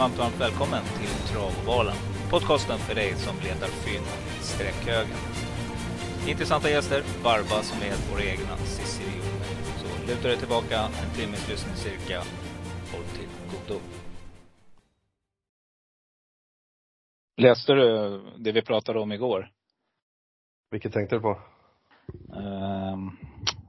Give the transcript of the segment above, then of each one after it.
varmt, varmt välkommen till Travovalen. Podcasten för dig som letar fynd i sträckhögen. Intressanta gäster, varvas med våra egna Cissi Så luta dig tillbaka, en timmes lyssning cirka. Håll till godo. Läste du det vi pratade om igår? Vilket tänkte du på? Um,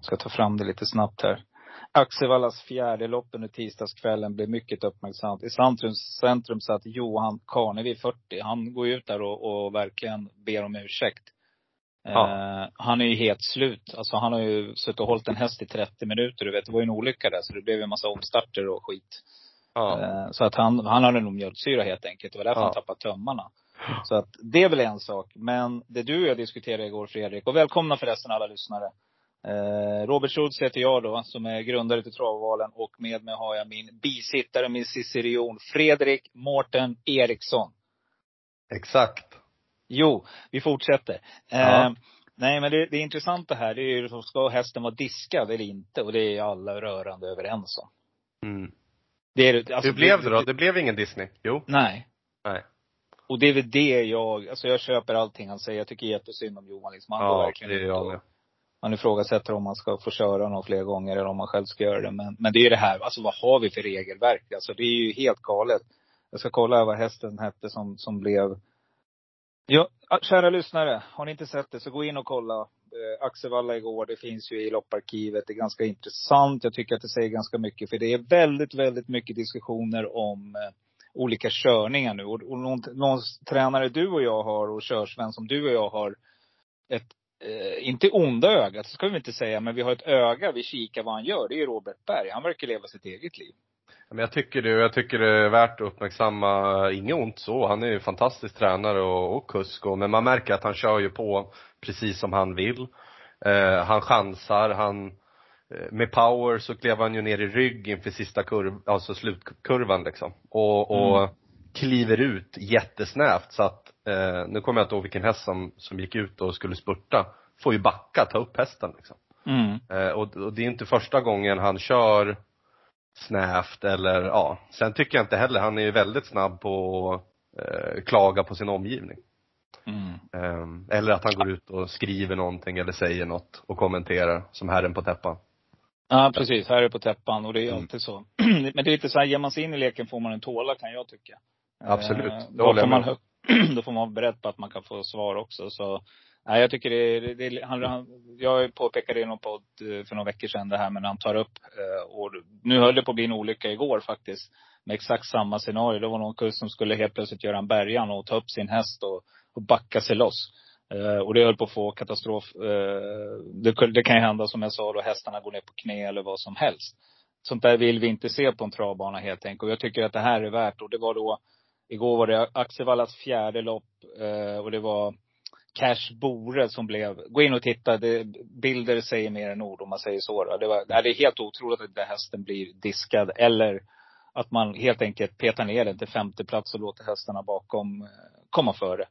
ska ta fram det lite snabbt här. Axevallas fjärde lopp under tisdagskvällen blev mycket uppmärksamt. I centrum, centrum satt Johan Karnevi, 40. Han går ut där och, och verkligen ber om ursäkt. Ja. Eh, han är ju helt slut. Alltså han har ju suttit och hållit en häst i 30 minuter. Du vet, det var ju en olycka där. Så det blev ju en massa omstarter och skit. Ja. Eh, så att han, han hade nog mjölksyra helt enkelt. Det var därför Ja. han tappade tömmarna. Så att det är väl en sak. Men det du och jag diskuterade igår Fredrik, och välkomna förresten alla lyssnare. Eh, Robert Schultz heter jag då, som är grundare till Travvalen. Och med mig har jag min bisittare, min cicerion, Fredrik Mårten Eriksson. Exakt. Jo, vi fortsätter. Eh, Ja. Nej men det, det intressanta här, det är ju, ska hästen vara diskad eller inte? Och det är alla rörande överens om. Mm. Det är, alltså, Hur blev det då? Det blev ingen Disney? Jo. Nej. Nej. Och det är väl det jag, alltså jag köper allting han säger. Jag tycker jättesynd om Johan liksom. Han Ja, verkligen det är jag med. Man ifrågasätter om man ska få köra honom fler gånger eller om man själv ska göra det. Men, men det är ju det här, alltså vad har vi för regelverk? Alltså det är ju helt galet. Jag ska kolla vad hästen hette som, som blev Ja, ah, kära lyssnare. Har ni inte sett det så gå in och kolla. Eh, Axevalla igår, det finns ju i lopparkivet. Det är ganska intressant. Jag tycker att det säger ganska mycket. För det är väldigt, väldigt mycket diskussioner om eh, olika körningar nu. Och, och någon, någon tränare du och jag har och körsvän som du och jag har ett, eh, inte onda ögat, så ska vi inte säga, men vi har ett öga, vi kikar vad han gör. Det är ju Robert Berg. Han verkar leva sitt eget liv. Men jag tycker det, jag tycker det är värt att uppmärksamma, inget ont så, han är ju fantastisk tränare och, och kusk och, men man märker att han kör ju på precis som han vill. Eh, han chansar, han, eh, med power så klev han ju ner i rygg inför sista kurv, alltså slutkurvan liksom. Och, och Mm. kliver ut jättesnävt så att, eh, nu kommer jag inte ihåg vilken häst som, som gick ut och skulle spurta, får ju backa, ta upp hästen liksom. Mm. Eh, och, och det är inte första gången han kör snävt eller ja. Sen tycker jag inte heller, han är ju väldigt snabb på att eh, klaga på sin omgivning. Mm. Eh, eller att han går ut och skriver någonting eller säger något och kommenterar som herren på täppan. Ja, precis. Här är det på täppan och det är Mm. alltid så. Men det är lite så här, ger man sig in i leken får man en tåla kan jag tycka. Absolut. Eh, Det håller jag man, med hö- då får man vara beredd på att man kan få svar också. Så, nej, jag tycker det är, det är han, han, jag påpekade i någon podd eh, för några veckor sedan det här men han tar upp, eh, och nu höll det på att bli en olycka igår faktiskt. Med exakt samma scenario. Det var någon kurs som skulle helt plötsligt göra en bärgan och ta upp sin häst och, och backa sig loss. Eh, och det höll på att få katastrof. Det, det kan ju hända som jag sa då, hästarna går ner på knä eller vad som helst. Sånt där vill vi inte se på en travbana helt enkelt. Och jag tycker att det här är värt. Och det var då, igår var det Axevallas fjärde lopp. Eh, och det var Cash Bore som blev, gå in och titta. Det, bilder säger mer än ord om man säger så. Då. Det, var, det är helt otroligt att den hästen blir diskad. Eller att man helt enkelt petar ner den till femte plats och låter hästarna bakom eh, komma före.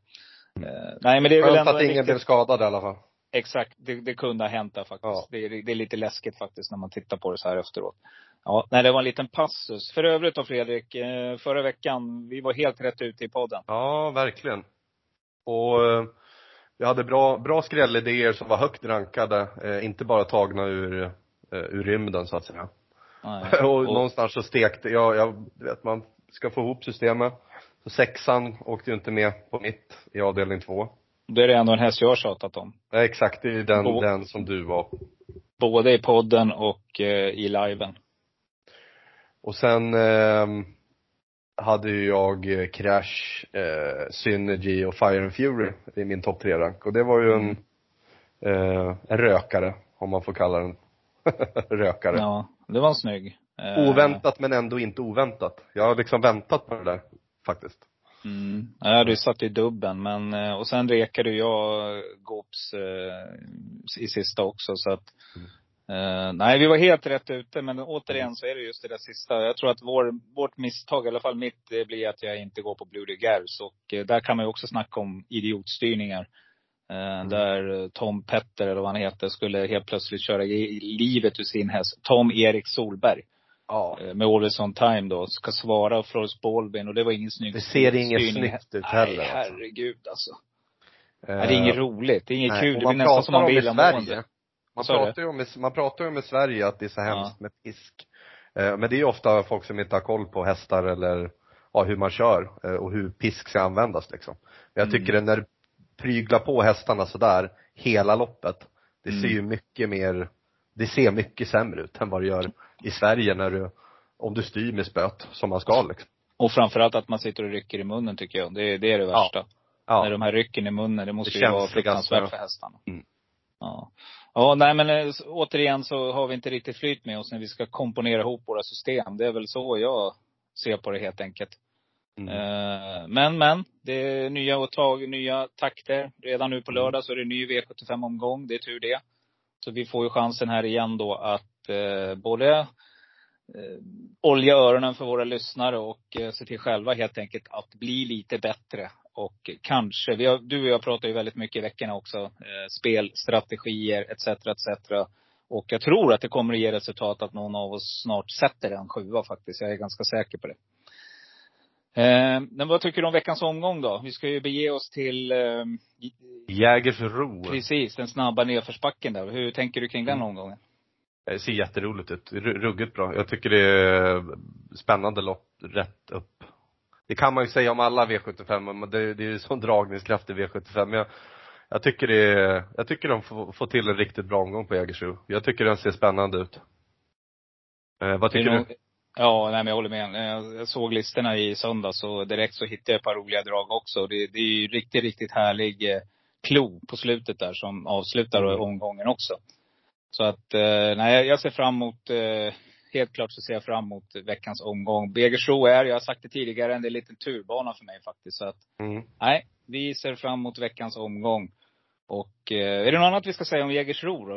Eh, nej men det är väl Skönt ändå att en ingen viktig- blev skadad i alla fall. Exakt, det, det kunde ha hänt där faktiskt. Ja. Det, är, det är lite läskigt faktiskt när man tittar på det så här efteråt. Ja, nej det var en liten passus. För övrigt då Fredrik, eh, förra veckan, vi var helt rätt ute i podden. Ja, verkligen. Och eh, vi hade bra, bra skrällidéer som var högt rankade, eh, inte bara tagna ur, ur rymden så att säga. Nej. och, någonstans så stekte, jag, jag vet man ska få ihop systemet. Så sexan åkte ju inte med på mitt i avdelning två. Då är det ändå en häst jag har tjatat om. Nej exakt, det är den, Och- den som du var. Både i podden och eh, i liven. Och sen ehm, hade ju jag eh, Crash, eh, Synergy och Fire and Fury i min topp tre rank Och det var ju en, eh, en rökare, om man får kalla den rökare. Ja, det var en snygg. Eh, Oväntat men ändå inte oväntat. Jag har liksom väntat på det där, faktiskt. Mm. Ja, Jag hade ju satt i dubben men, eh, och sen rekade jag Gops eh, i sista också så att Eh, nej, vi var helt rätt ute, men återigen så är det just det där sista. Jag tror att vår, vårt misstag, i alla fall mitt, det blir att jag inte går på Blue de Gers. Och eh, där kan man ju också snacka om idiotstyrningar. Eh, Där eh, Tom Petter, eller vad han heter, skulle helt plötsligt köra i livet ur sin häst. Tom Erik Solberg. Ja. eh, Med Always on time då. Ska svara Flores Baldwin och det var ingen snygg Det ser inget snyggt ut Nej, heller, alltså. herregud alltså. Nej, det är inget roligt. Det är inget Nej, kul. och Det blir man nästan som man vill Sverige. Man pratar, ju om, man pratar ju om i Sverige att det är så Ja. hemskt med pisk. Eh, Men det är ju ofta folk som inte har koll på hästar eller ja, hur man kör eh, och hur pisk ska användas liksom. Men jag Mm. tycker det när du pryglar på hästarna sådär hela loppet, det Mm. ser ju mycket mer, det ser mycket sämre ut än vad det gör i Sverige när du, om du styr med spöet som man ska liksom. Och framförallt att man sitter och rycker i munnen tycker jag. Det, det är det värsta. Ja. När de här rycken i munnen, det måste Det ju vara fruktansvärt för hästarna. Mm. Ja. Ja, nej men eh, återigen så har vi inte riktigt flyt med oss när vi ska komponera ihop våra system. Det är väl så jag ser på det helt enkelt. Mm. Eh, Men, men. Det är nya tag, nya takter. Redan nu på lördag så är det ny V75-omgång. Det är tur det. Så vi får ju chansen här igen då att eh, både eh, olja öronen för våra lyssnare och eh, se till själva helt enkelt att bli lite bättre. Och kanske, vi har, du och jag pratar ju väldigt mycket i veckorna också. Eh, spelstrategier etc. etc. Och jag tror att det kommer att ge resultat att någon av oss snart sätter en sjua faktiskt. Jag är ganska säker på det. Eh, men vad tycker du om veckans omgång då? Vi ska ju bege oss till, eh, Jägersro. precis, den snabba nedförsbacken där. Hur tänker du kring den Mm. omgången? Det ser jätteroligt ut. Ru- Ruggigt bra. Jag tycker det är spännande lopp rätt upp. Det kan man ju säga om alla V75, men det, det är ju sån dragningskraft i V75. Men jag, jag tycker det är, jag tycker de får, får till en riktigt bra omgång på Jägersro. Jag tycker den ser spännande ut. Eh, vad tycker du? Ja, nej men jag håller med. Jag jag såg listorna i söndags och direkt så hittade jag ett par roliga drag också. Det, det är ju riktigt, riktigt härlig eh, klo på slutet där som avslutar Mm. omgången också. Så att, eh, nej jag- ser fram emot, eh, helt klart så ser jag fram emot veckans omgång. Begersro är, jag har sagt det tidigare, en liten turbana för mig faktiskt. Så att, Mm. nej, vi ser fram emot veckans omgång. Och eh, är det något annat vi ska säga om Jägersro då?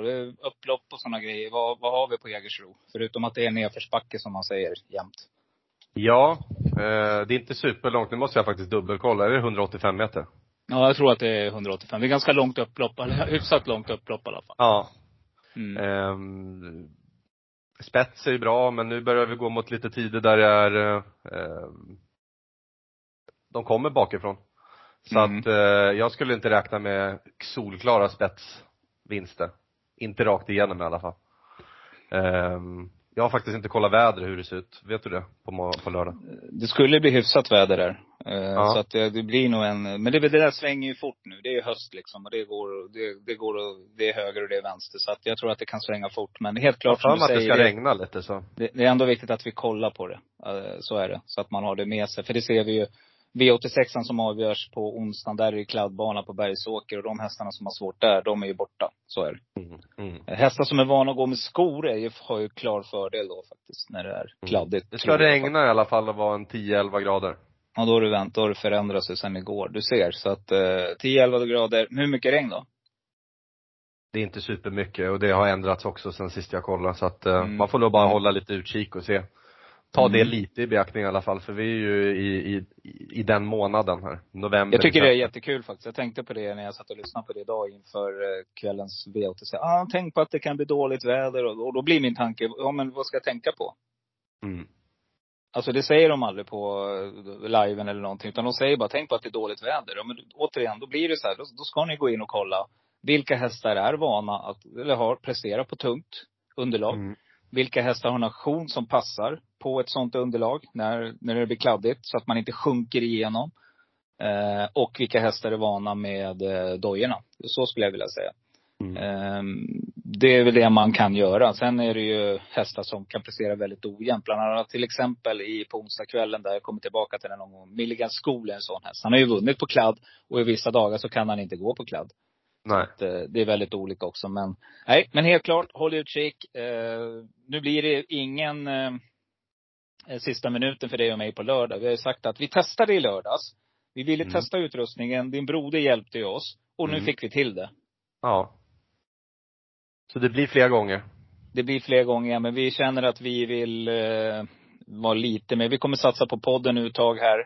Upplopp och sådana grejer. Vad, vad har vi på Jägersro? Förutom att det är nedförsbacke som man säger jämt. Ja, eh, det är inte superlångt. Nu måste jag faktiskt dubbelkolla. Är det 185 meter? Ja, jag tror att det är 185. Det är ganska långt upplopp, hyfsat långt upplopp i alla fall. Ja. Mm. Ehm, spets är ju bra, men nu börjar vi gå mot lite tider där det är, eh, ehm, de kommer bakifrån. Så Mm. att eh, jag skulle inte räkna med solklara spetsvinster. Inte rakt igenom i alla fall. Ehm, jag har faktiskt inte kollat vädret hur det ser ut. Vet du det? På, på lördag? Det skulle bli hyfsat väder där. Eh, Ja. Så att det, det blir nog en, men det, det där svänger ju fort nu. Det är ju höst liksom och det går, det, det går och, det är höger och det är vänster. Så att jag tror att det kan svänga fort. Men helt Jag klart som du att det säger, ska det, regna lite så. det, det är ändå viktigt att vi kollar på det. Eh, Så är det. Så att man har det med sig. För det ser vi ju. V86 som avgörs på onsdagen, där är det kladdbana på Bergsåker. Och de hästarna som har svårt där, de är ju borta. Så är det. Mm. Mm. Hästar som är vana att gå med skor är ju, har ju klar fördel då faktiskt, när det är kladdigt. Mm. Det ska regna i alla fall och vara en 10-11 grader. Ja, då har det vänt, då har det förändrat sig sen igår. Du ser. Så att eh, 10-11 grader. Hur mycket regn då? Det är inte supermycket och det har ändrats också sen sist jag kollade så att eh, Mm. man får nog bara hålla lite utkik och se. Ta Mm. det lite i beaktning i alla fall för vi är ju i, i, i den månaden här. November. Jag tycker det är jättekul faktiskt. Jag tänkte på det när jag satt och lyssnade på det idag inför eh, kvällens V86. Ah, tänk på att det kan bli dåligt väder. Och, och då blir min tanke, ja men vad ska jag tänka på? Mm. Alltså det säger de aldrig på eh, liven eller någonting. Utan de säger bara, tänk på att det är dåligt väder. Ja, men återigen, då blir det så här, då, då ska ni gå in och kolla. Vilka hästar är vana att, eller har presterat på tungt underlag? Mm. Vilka hästar har en aktion som passar på ett sånt underlag när, när det blir kladdigt så att man inte sjunker igenom. Eh, och vilka hästar är vana med eh, dojorna. Så skulle jag vilja säga. Mm. Eh, det är väl det man kan göra. Sen är det ju hästar som kan prestera väldigt ojämnt. Bland annat till exempel i, på onsdagskvällen där jag kommer tillbaka till den någon gång. Milligan School är en sån häst. Han har ju vunnit på kladd och i vissa dagar så kan han inte gå på kladd. Nej. Att, eh, det är väldigt olika också. Men, nej, men helt klart, håll utkik. Eh, nu blir det ingen eh, sista minuten för dig och mig på lördag. Vi har ju sagt att vi testade i lördags. Vi ville Mm. testa utrustningen. Din broder hjälpte ju oss. Och nu Mm. fick vi till det. Ja. Så det blir flera gånger. det blir fler gånger. Men vi känner att vi vill eh, vara lite med. Vi kommer satsa på podden nu ett tag här.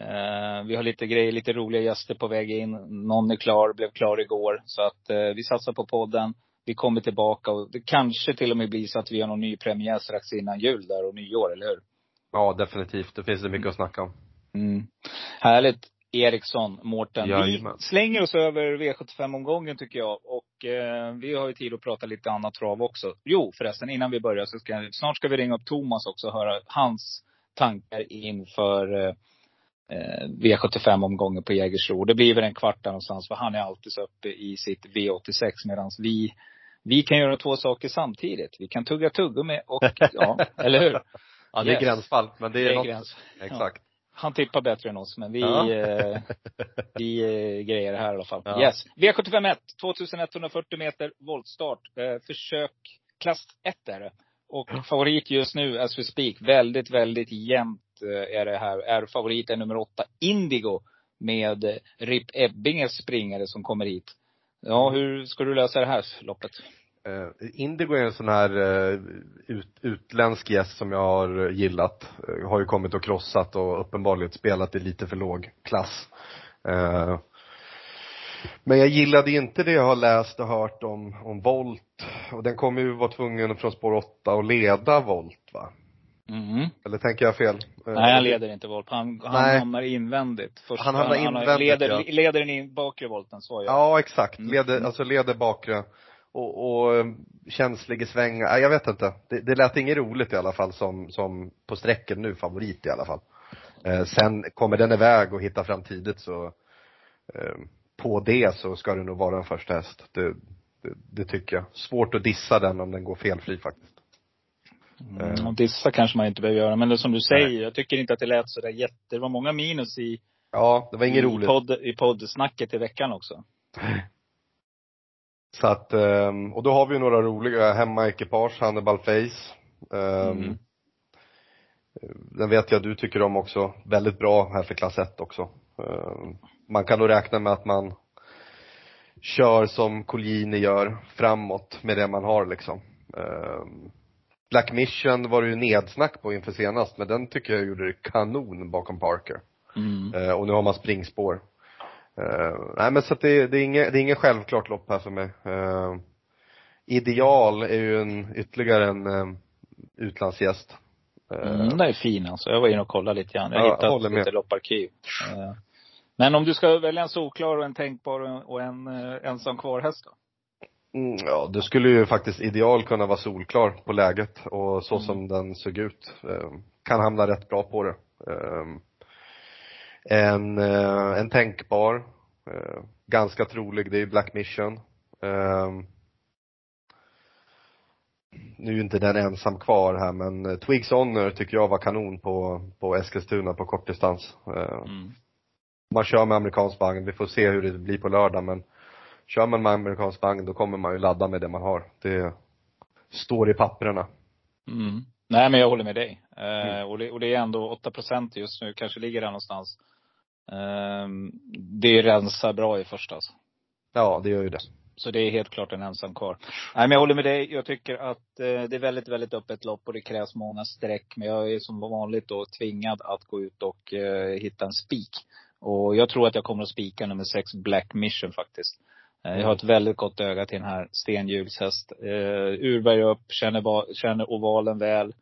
Eh, vi har lite grejer, lite roliga gäster på väg in. Någon är klar, blev klar igår. Så att eh, vi satsar på podden. Vi kommer tillbaka och det kanske till och med blir så att vi har någon ny premiär strax innan jul där och nyår, eller hur? Ja, definitivt. Det finns det mycket att snacka om. Mm. Härligt. Eriksson, Mårten. Vi Jajamän. slänger oss över V75-omgången tycker jag. Och eh, vi har ju tid att prata lite annat trav också. Jo förresten, innan vi börjar så ska, snart ska vi ringa upp Thomas också och höra hans tankar inför eh, eh, V75-omgången på Jägersro. Det blir väl en kvart där någonstans, för han är alltid så uppe i sitt V86 medan vi, vi kan göra två saker samtidigt. Vi kan tugga tuggummi och, ja, eller hur? Ja, det är Yes. gränsfall, men det är, Det är något. gräns. Exakt. Han tippar bättre än oss, men vi, Ja. eh, vi eh, grejer det här i alla fall. Ja. Yes. V751, 2140 meter voltstart. Eh, försök, klass 1 är det. Och favorit just nu, as we speak, väldigt, väldigt jämnt är det här. Är favoriten nummer åtta, Indigo. Med Rip Ebbinges springare som kommer hit. Ja, hur ska du lösa det här loppet? Eh, Indigo är en sån här eh, ut, utländsk gäst som jag har gillat. Eh, har ju kommit och krossat och uppenbarligen spelat i lite för låg klass. Men jag gillade inte det jag har läst och hört om, om Volt. Och den kommer ju vara tvungen från spår 8 att leda Volt va? Mhm. Eller tänker jag fel? Nej, han leder inte volt. Han, han hamnar invändigt. Först, Han hamnar invändigt, leder, ja. leder den in bakre volten, så ja. Ja, exakt. Mm. Leder, alltså leder bakre. Och, och eh, känslig i sväng, nej, jag vet inte. Det, det lät inget roligt i alla fall som, som på sträcken nu, favorit i alla fall. Eh, sen kommer den iväg och hittar fram tidigt så, eh, på det så ska det nog vara en första häst. Det, det, det tycker jag. Svårt att dissa den om den går felfri faktiskt. Mm, och dissa kanske man inte behöver göra. Men det som du säger, jag tycker inte att det lät så där jätte, det var många minus i, Ja, det var inget roligt. podd, i poddsnacket i veckan också. Så att, ehm, och då har vi ju några roliga hemmaekipage, Hannibal Face. Ehm, Mm. Den vet jag du tycker om också. Väldigt bra här för klass 1 också. Ehm, Man kan nog räkna med att man kör som Colgjini gör, framåt med det man har liksom. Black Mission var det ju nedsnack på inför senast, men den tycker jag gjorde det kanon bakom Parker. Mm. Och nu har man springspår. Eh, nej men så att det, det är inget, det är inget självklart lopp här för mig. Eh, ideal är ju en, ytterligare en eh, utlandsgäst. Eh, Mm, den är fin alltså. Jag var inne och kollade lite grann. Jag har Ja, hittat lite lopparkiv. Eh, Men om du ska välja en solklar och en tänkbar och en eh, ensam kvar häst då? mm, ja, det skulle ju faktiskt ideal kunna vara solklar på läget och så Mm. som den såg ut. Kan hamna rätt bra på det. En, eh, en tänkbar, eh, ganska trolig, det är Black Mission. Eh, nu är inte den ensam kvar här men eh, Twigs Honor tycker jag var kanon på, på Eskilstuna på kortdistans. Eh, Mm. man kör med amerikansk vagn, vi får se hur det blir på lördag men kör man med amerikansk vagn då kommer man ju ladda med det man har. Det står i papperna. Mm. Nej men jag håller med dig. Eh, Mm. och, det, och det är ändå 8 procent just nu, kanske ligger där någonstans. Ehm, det rensar bra i första alltså. Ja, det gör ju det. Så det är helt klart en ensam kvar. Nej men jag håller med dig. Jag tycker att eh, det är väldigt, väldigt öppet lopp och det krävs många streck. Men jag är som vanligt då tvingad att gå ut och eh, hitta en spik. Och jag tror att jag kommer att spika nummer sex Black Mission faktiskt. Eh, jag har ett väldigt gott öga till den här stenhjulshäst. Eh, Urberg upp, känner, känner ovalen väl.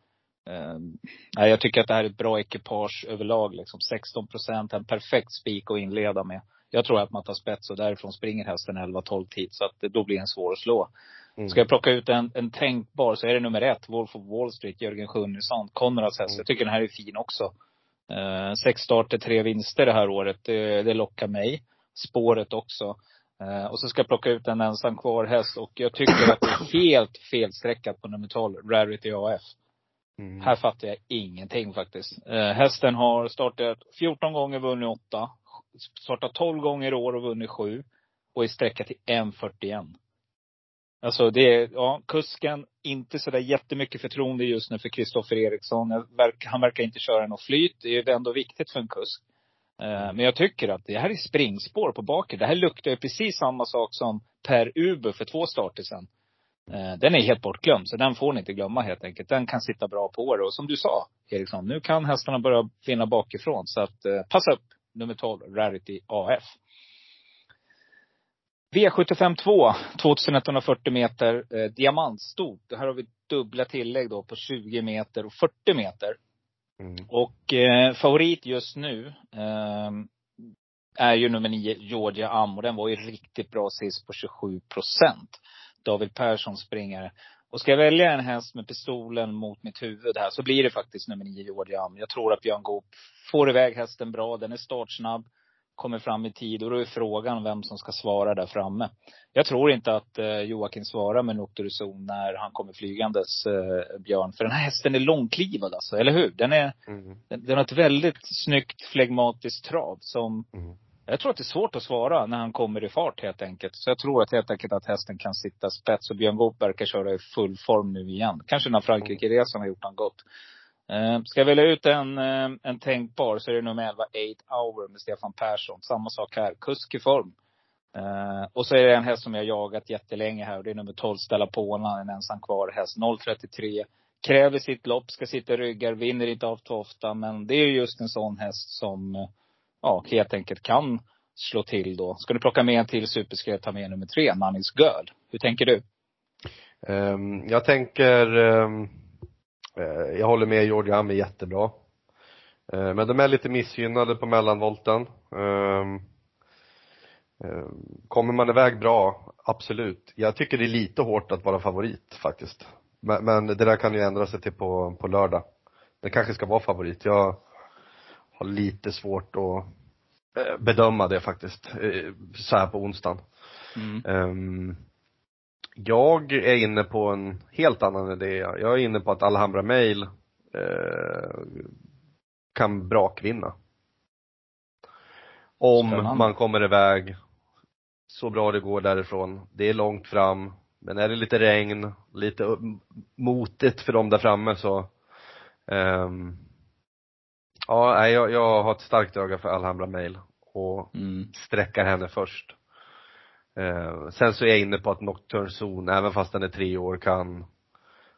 Eh, jag tycker att det här är ett bra ekipage överlag liksom. 16 procent, en perfekt spik att inleda med. Jag tror att man tar spets och därifrån springer hästen 11-12 tid. Så att det då blir den svår att slå. Mm. Ska jag plocka ut en, en tänkbar så är det nummer ett, Wolf of Wall Street, Jörgen Sjunnesson, Konrads häst. Mm. Jag tycker den här är fin också. Eh, sex starter, tre vinster det här året. Det, det lockar mig. Spåret också. Eh, och så ska jag plocka ut en ensam kvar häst och jag tycker att det är helt felstreckat på nummer 12, Rarity AF. Mm. Här fattar jag ingenting faktiskt. Eh, hästen har startat 14 gånger, vunnit 8. Startat 12 gånger i år och vunnit 7. Och är sträckat till 1.41. Alltså det är, ja, kusken, inte sådär jättemycket förtroende just nu för Kristoffer Eriksson. Verk, han verkar inte köra något flyt. Det är ju ändå viktigt för en kusk. Eh, men jag tycker att det här är springspår på baken. Det här luktar ju precis samma sak som Per Uber för två starter sedan. Eh, Den är helt bortglömd, så den får ni inte glömma helt enkelt. Den kan sitta bra på er. Och som du sa, Eriksson, nu kan hästarna börja vinna bakifrån. Så att eh, passa upp, nummer 12, Rarity AF. V75 2, 2140 meter, eh, diamantstort. Här har vi dubbla tillägg då på 20 meter och 40 meter. Mm. Och eh, favorit just nu eh, är ju nummer nio, Georgia Am. Och den var ju riktigt bra sist på 27 procent. David Persson springare. Och ska jag välja en häst med pistolen mot mitt huvud här så blir det faktiskt nummer nio, Georgia Am. Jag tror att Björn Goop får iväg hästen bra. Den är startsnabb. Kommer fram i tid. Och då är frågan vem som ska svara där framme. Jag tror inte att eh, Joakim svarar med Nocturizon när han kommer flygandes, eh, Björn. För den här hästen är långklivad alltså, eller hur? Den är, Mm. den, den har ett väldigt snyggt flegmatiskt trav som Mm. Jag tror att det är svårt att svara när han kommer i fart helt enkelt. Så jag tror att helt enkelt att hästen kan sitta spets och Björn Goop verkar köra i full form nu igen. Kanske när Frankrike-resan har gjort han gott. Eh, ska jag välja ut en, eh, en tänkbar så är det nummer 11, 8 Hour med Stefan Persson. Samma sak här, kusk i form. Eh, och så är det en häst som jag jagat jättelänge här och det är nummer 12, Stella Påna, en ensam kvar häst. 033. Kräver sitt lopp, ska sitta i ryggar, vinner inte av ofta. Men det är ju just en sån häst som, ja, helt enkelt kan slå till då. Ska du plocka med en till superskräll jag ta med nummer tre, Nanny's Girl. Hur tänker du? Um, jag tänker, um, uh, jag håller med Georgia Am är jättebra. Uh, men de är lite missgynnade på mellanvolten. Um, kommer man iväg bra, absolut. Jag tycker det är lite hårt att vara favorit faktiskt. Men, men det där kan ju ändra sig till på, på lördag. Det kanske ska vara favorit. Jag har lite svårt att eh, bedöma det faktiskt, eh, så här på onsdagen. Mm. Ehm, jag är inne på en helt annan idé. Jag är inne på att Alhambra Mail eh, kan brakvinna. Om Spännande. man kommer iväg så bra det går därifrån. Det är långt fram, men är det lite regn, lite motigt för dem där framme så ehm, Ja, nej, jag, jag har ett starkt öga för Alhambra Mail och Mm. sträckar henne först. Eh, sen så är jag inne på att Nocturne Zone, även fast den är tre år, kan,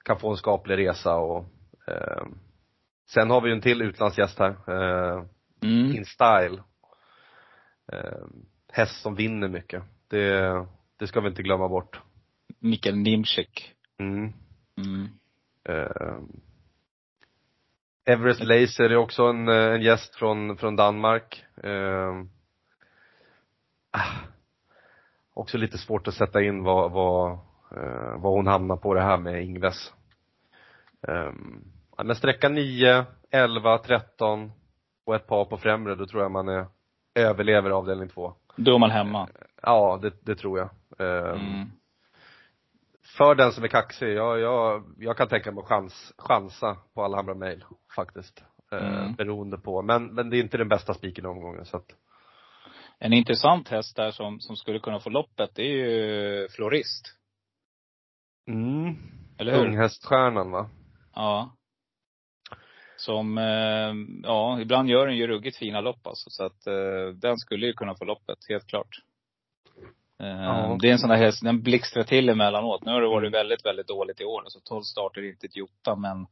kan få en skaplig resa och eh, Sen har vi ju en till utlandsgäst här, eh, Mm. In Style. Eh, häst som vinner mycket. Det, det ska vi inte glömma bort. Mikael Nimczyk. Mm. Mm. Eh, Everest Laser är också en, eh, en gäst från, från Danmark. Eh, också lite svårt att sätta in vad, vad, eh, vad hon hamnar på det här med Ingves. Eh, men sträcka 9, 11, 13 och ett par på främre, då tror jag man är, överlever avdelning 2. Då är man hemma. Ja, det, det tror jag. Eh, Mm. För den som är kaxig, jag, jag, jag kan tänka mig att chans, chansa på Alhambra Mail faktiskt. Eh, Mm. Beroende på, men, men det är inte den bästa spiken i omgången så att, En intressant häst där som, som skulle kunna få loppet, det är ju Florist. mm. Eller hur? Unghäststjärnan va? Ja. Som, eh, ja, ibland gör den ju ruggigt fina lopp alltså. Så att eh, den skulle ju kunna få loppet, helt klart. Eh, Ja. Det är en sån där häst, den blixtrar till emellanåt. Nu har det varit väldigt, väldigt dåligt i år. Alltså 12 starter är inte ett jota, men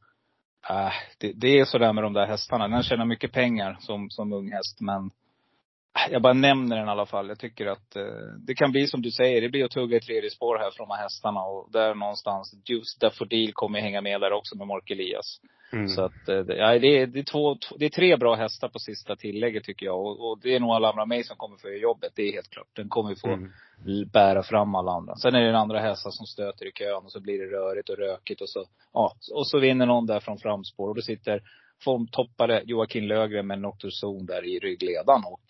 äh, det, det är sådär med de där hästarna. Den tjänar mycket pengar som, som ung häst, men äh, jag bara nämner den i alla fall. Jag tycker att eh, det kan bli som du säger, det blir att tugga i tredje spår här från de här hästarna. Och där någonstans, Juice Daffodil kommer hänga med där också med Mark Elias. Mm. Så att, eh, ja, det, är, det, är två, det är tre bra hästar på sista tillägget tycker jag. Och, och det är nog alla andra mig som kommer få jobbet. Det är helt klart. Den kommer få Mm. bära fram alla andra. Sen är det den andra hästar som stöter i kön och så blir det rörigt och rökigt och så, ja, och så vinner någon där från framspår. Och då sitter formtoppare Joakim Lögren med Noctur Zone där i ryggledan och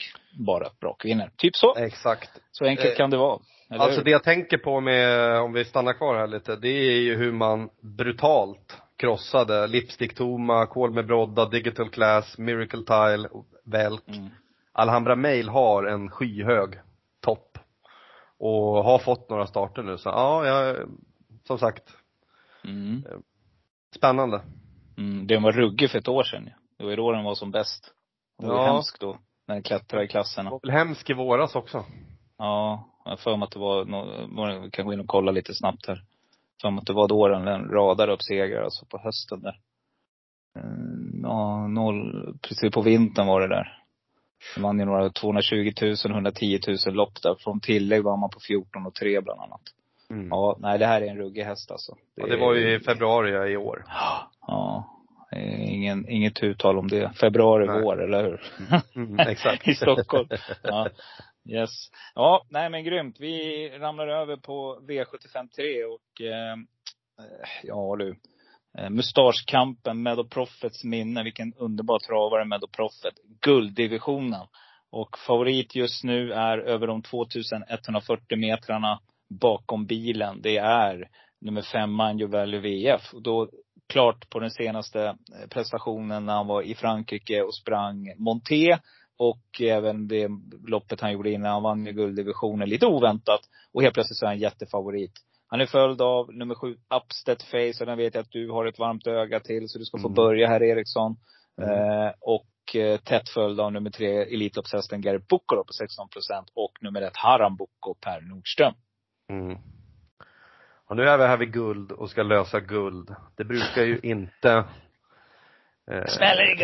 bara brakvinner. Typ så. Exakt. Så enkelt Eh, kan det vara. Eller Alltså hur? det jag tänker på med, om vi stannar kvar här lite, det är ju hur man brutalt krossade Lipstick Toma, Kol med Brodda, Digital Class, Miracle Tile, Velk. Mm. Alhambra Mail har en skyhög topp. Och har fått några starter nu, så ja, jag, som sagt, Mm. spännande. Mm. Den var ruggig för ett år sedan. Det var ju då den var som bäst. Det var Ja. hemskt då. När den klättrade i klasserna. Det var väl hemsk i våras också. Ja, jag har för mig att det var vi kan gå in och kolla lite snabbt här. Som att det var då den radade upp segrar, alltså på hösten där. Mm, Ja, noll, precis på vintern var det där. De vann ju några 220 000, 110 000 lopp där. Från tillägg var man på 14 och 3 bland annat. Mm. Ja, nej det här är en ruggig häst alltså. Ja, det var ju i februari i år. Ja. det Ingen, inget uttal om det. Februari, Nej. vår, eller hur? Mm, exakt. I Stockholm. Ja. Yes. Ja, nej men grymt. Vi ramlar över på V753 och eh, ja du. Eh, Mustaschkampen, Meadow Profits minne. Vilken underbar travare Meadow Profit. Gulddivisionen. Och favorit just nu är över de 2140 metrarna bakom bilen. Det är nummer fem Manjo Valley VF. Och då klart på den senaste eh, prestationen när han var i Frankrike och sprang Monté. Och även det loppet han gjorde innan han vann ju gulddivisionen lite oväntat. Och helt plötsligt så är han jättefavorit. Han är följd av nummer sju, Upstead Face. Och den vet jag att du har ett varmt öga till. Så du ska få Mm. börja här Eriksson. Mm. Eh, och eh, tätt följd av nummer tre, Elitloppshästen Gary Bukko på 16 procent. Och nummer ett, Haram Bukko, Per Nordström. Mm. Och nu är vi här vid guld och ska lösa guld. Det brukar ju inte eh.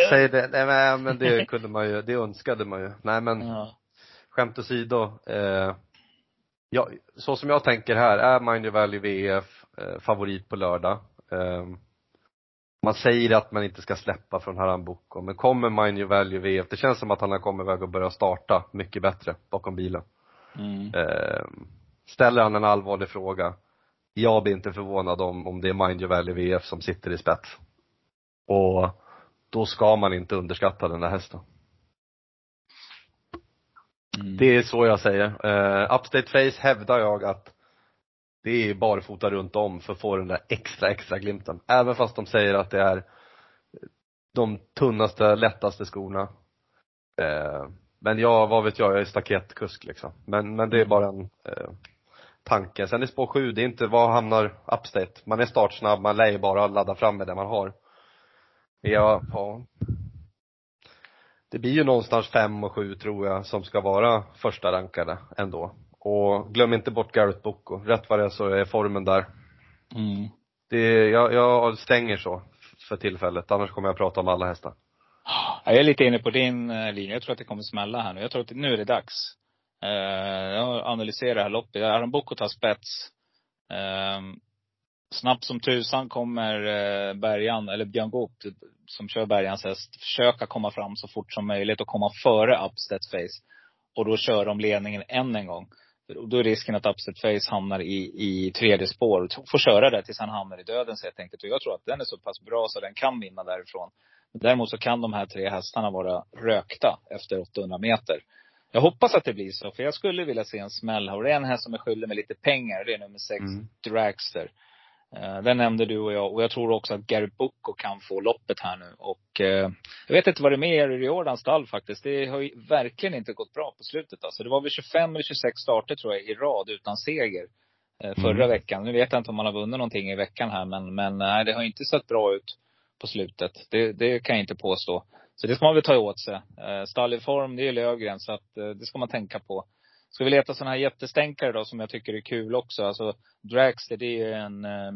Säg det, nej men- det kunde man ju, det önskade man ju. Nej men Ja. skämt åsido. Eh, ja, så som jag tänker här, är Mind Your Valley VF eh, favorit på lördag. Eh, man säger att man inte ska släppa från Haram Boko, men kommer Mind Your Value VF, det känns som att han har kommit iväg och börjat starta mycket bättre bakom bilen. Mm. Eh, ställer han en allvarlig fråga, jag blir inte förvånad om, om det är Mind Your Valley VF som sitter i spets. Och då ska man inte underskatta den där hästen. Mm. Det är så jag säger. Uh, Upstate Face hävdar jag att det är barfota runt om för att få den där extra, extra glimten. Även fast de säger att det är de tunnaste, lättaste skorna. Eh, men ja, vad vet jag, jag är staketkusk liksom. Men, men det är bara en eh, tanke. Sen i spår 7, det är inte, var hamnar Upstate? Man är startsnabb, man lär ju bara ladda fram med det man har. Ja, ja. Det blir ju någonstans fem och sju tror jag som ska vara första rankade ändå. Och glöm inte bort Garrett Boko. Rätt vad det är så är formen där. Mm. Det, jag, jag stänger så för tillfället, annars kommer jag prata om alla hästar. Jag är lite inne på din eh, linje. Jag tror att det kommer smälla här nu. Jag tror att nu är det dags. Eh, jag har analyserat det här loppet. Aron Boko tar spets. Eh, snabbt som tusan kommer Bergan, eller Björn Goop, som kör Bergans häst, försöka komma fram så fort som möjligt och komma före Upstead Face. Och då kör de ledningen än en gång. Och då är risken att Upstead Face hamnar i, i tredje spår och får köra där tills han hamnar i döden helt enkelt. Och jag tror att den är så pass bra så den kan vinna därifrån. Däremot så kan de här tre hästarna vara rökta efter 800 meter. Jag hoppas att det blir så, för jag skulle vilja se en smäll här. Och det är en häst som är skyldig med lite pengar. Det är nummer sex, Mm. Dragster. Eh, Den nämnde du och jag. Och jag tror också att Gary Bukko kan få loppet här nu. Och eh, jag vet inte vad det är med Jerry Jordans stall faktiskt. Det har ju verkligen inte gått bra på slutet alltså. Det var väl 25 eller 26 starter tror jag i rad utan seger. eh, Förra Mm. veckan. Nu vet jag inte om man har vunnit någonting i veckan här men, men nej, det har inte sett bra ut på slutet. Det, det kan jag inte påstå. Så det ska man väl ta åt sig. Eh, Stall i form, det är Löfgren. Så att eh, det ska man tänka på. Ska vi leta sådana här jättestänkare då som jag tycker är kul också. Alltså Dragster det är ju en, eh,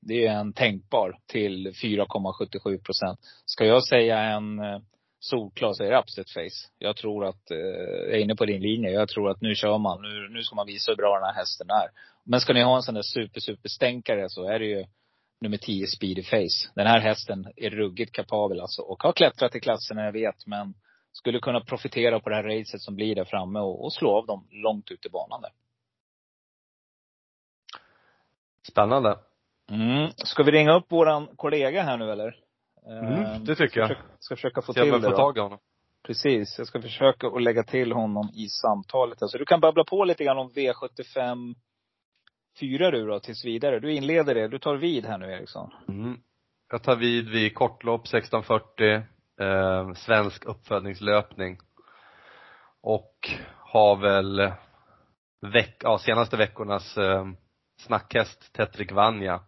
det är en tänkbar till 4,77 procent. Ska jag säga en eh, solklar så är det Upset Face. Jag tror att, eh, jag är inne på din linje. Jag tror att nu kör man. Nu, nu ska man visa hur bra den här hästen är. Men ska ni ha en sån där super, super stänkare så är det ju nummer 10 Speedy Face. Den här hästen är ruggigt kapabel alltså. Och har klättrat i klasserna, jag vet. Men skulle kunna profitera på det här racet som blir där framme och, och slå av dem långt ut i banan där. Spännande. Mm. Ska vi ringa upp våran kollega här nu eller? Mm, det tycker jag. Ska, försöka- ska försöka få om till jag det då. tag i honom. Precis. Jag ska försöka att lägga till honom i samtalet. Alltså du kan babbla på lite grann om V75 4 du då, tills vidare. Du inleder det. Du tar vid här nu Eriksson. Mm. Jag tar vid vid kortlopp 1640, eh, svensk uppfödningslöpning. Och har väl veck, ja, senaste veckornas eh, snackhäst Tetrik Vanja.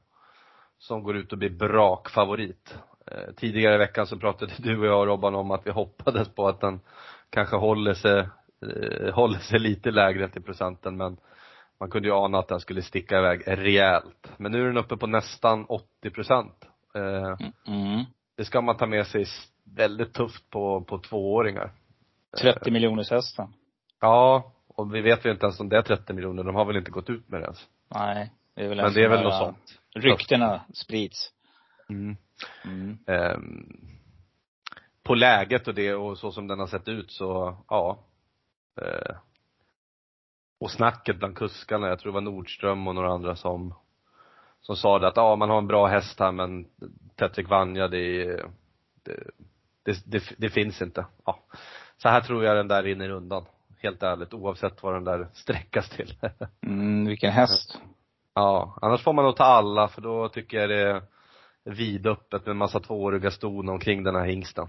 Som går ut och blir brakfavorit. Eh, tidigare i veckan så pratade du och jag Robban om att vi hoppades på att den kanske håller sig, eh, håller sig lite lägre till procenten men man kunde ju ana att den skulle sticka iväg rejält. Men nu är den uppe på nästan 80 procent. Eh, Mm. det ska man ta med sig väldigt tufft på, på tvååringar. 30 miljoners hästen. Ja, och vi vet ju inte ens om det är 30 miljoner. De har väl inte gått ut med det ens. Nej. Det är väl en Men det är väl något sånt. Ryktena sprids. Mm. Mm. Ehm, på läget och det och så som den har sett ut så, ja. Eh, och snacket bland kuskarna, jag tror det var Nordström och några andra som, som sa det att ja, man har en bra häst här men Tetrik Vanja det, är- det, det, det, det finns inte. Ja. Så här tror jag den där rinner undan. Helt ärligt, oavsett vad den där sträckas till. Mm, vilken häst. Ja, annars får man nog ta alla för då tycker jag det är vidöppet med en massa tvååriga ston omkring den här hingsten.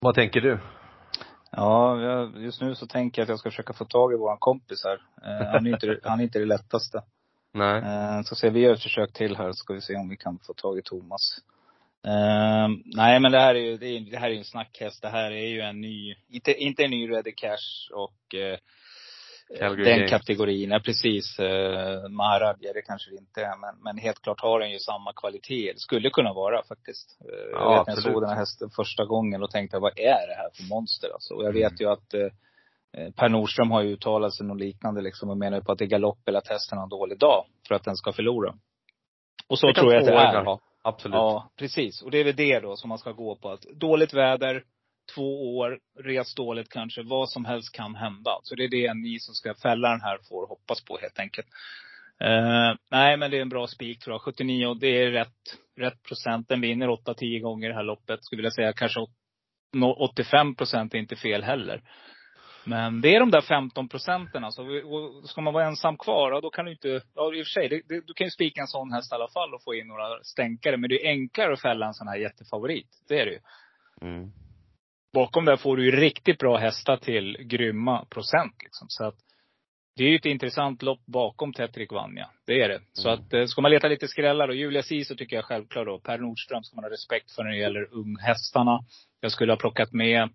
Vad tänker du? Ja, just nu så tänker jag att jag ska försöka få tag i våran kompis här. Eh, han, är inte, han är inte det lättaste. Nej. Eh, så se, vi gör ett försök till här, så ska vi se om vi kan få tag i Thomas. Eh, nej men det här är ju, det, är, det här är en snackhäst. Det här är ju en ny, inte, inte en ny Ready Cash och eh, Calgary den Games. kategorin. Ja, precis. Eh, Maharadja, det kanske det inte är. Men, men helt klart har den ju samma kvalitet. Det skulle kunna vara faktiskt. Eh, Ja, jag vet när jag såg den här hästen första gången och tänkte, vad är det här för monster alltså? Och jag vet Mm. ju att eh, Per Nordström har ju uttalat sig något liknande liksom och menar på att det är galopp eller att hästen har en dålig dag för att den ska förlora. Och så tror jag att det är. ha. Absolut. Ja, precis. Och det är väl det då som man ska gå på. Att dåligt väder, två år, res dåligt kanske, vad som helst kan hända. Så det är det ni som ska fälla den här får hoppas på helt enkelt. Eh, nej, men det är en bra spik tror jag. 79, och det är rätt, rätt procent. Den vinner 8-10 gånger det här loppet. Skulle vilja säga kanske åt- nå- 85 procent är inte fel heller. Men det är de där 15 procenten alltså. Och Ska man vara ensam kvar, då kan du inte, ja i och för sig, det, det, du kan ju spika en sån häst i alla fall och få in några stänkare. Men det är enklare att fälla en sån här jättefavorit. Det är det ju. Mm. Bakom där får du ju riktigt bra hästar till grymma procent liksom. Så att det är ju ett intressant lopp bakom Tetrik Vanja. Det är det. Så Mm. att eh, ska man leta lite skrällar och Julia Sisu tycker jag självklart då. Per Nordström ska man ha respekt för när det gäller unghästarna. Jag skulle ha plockat med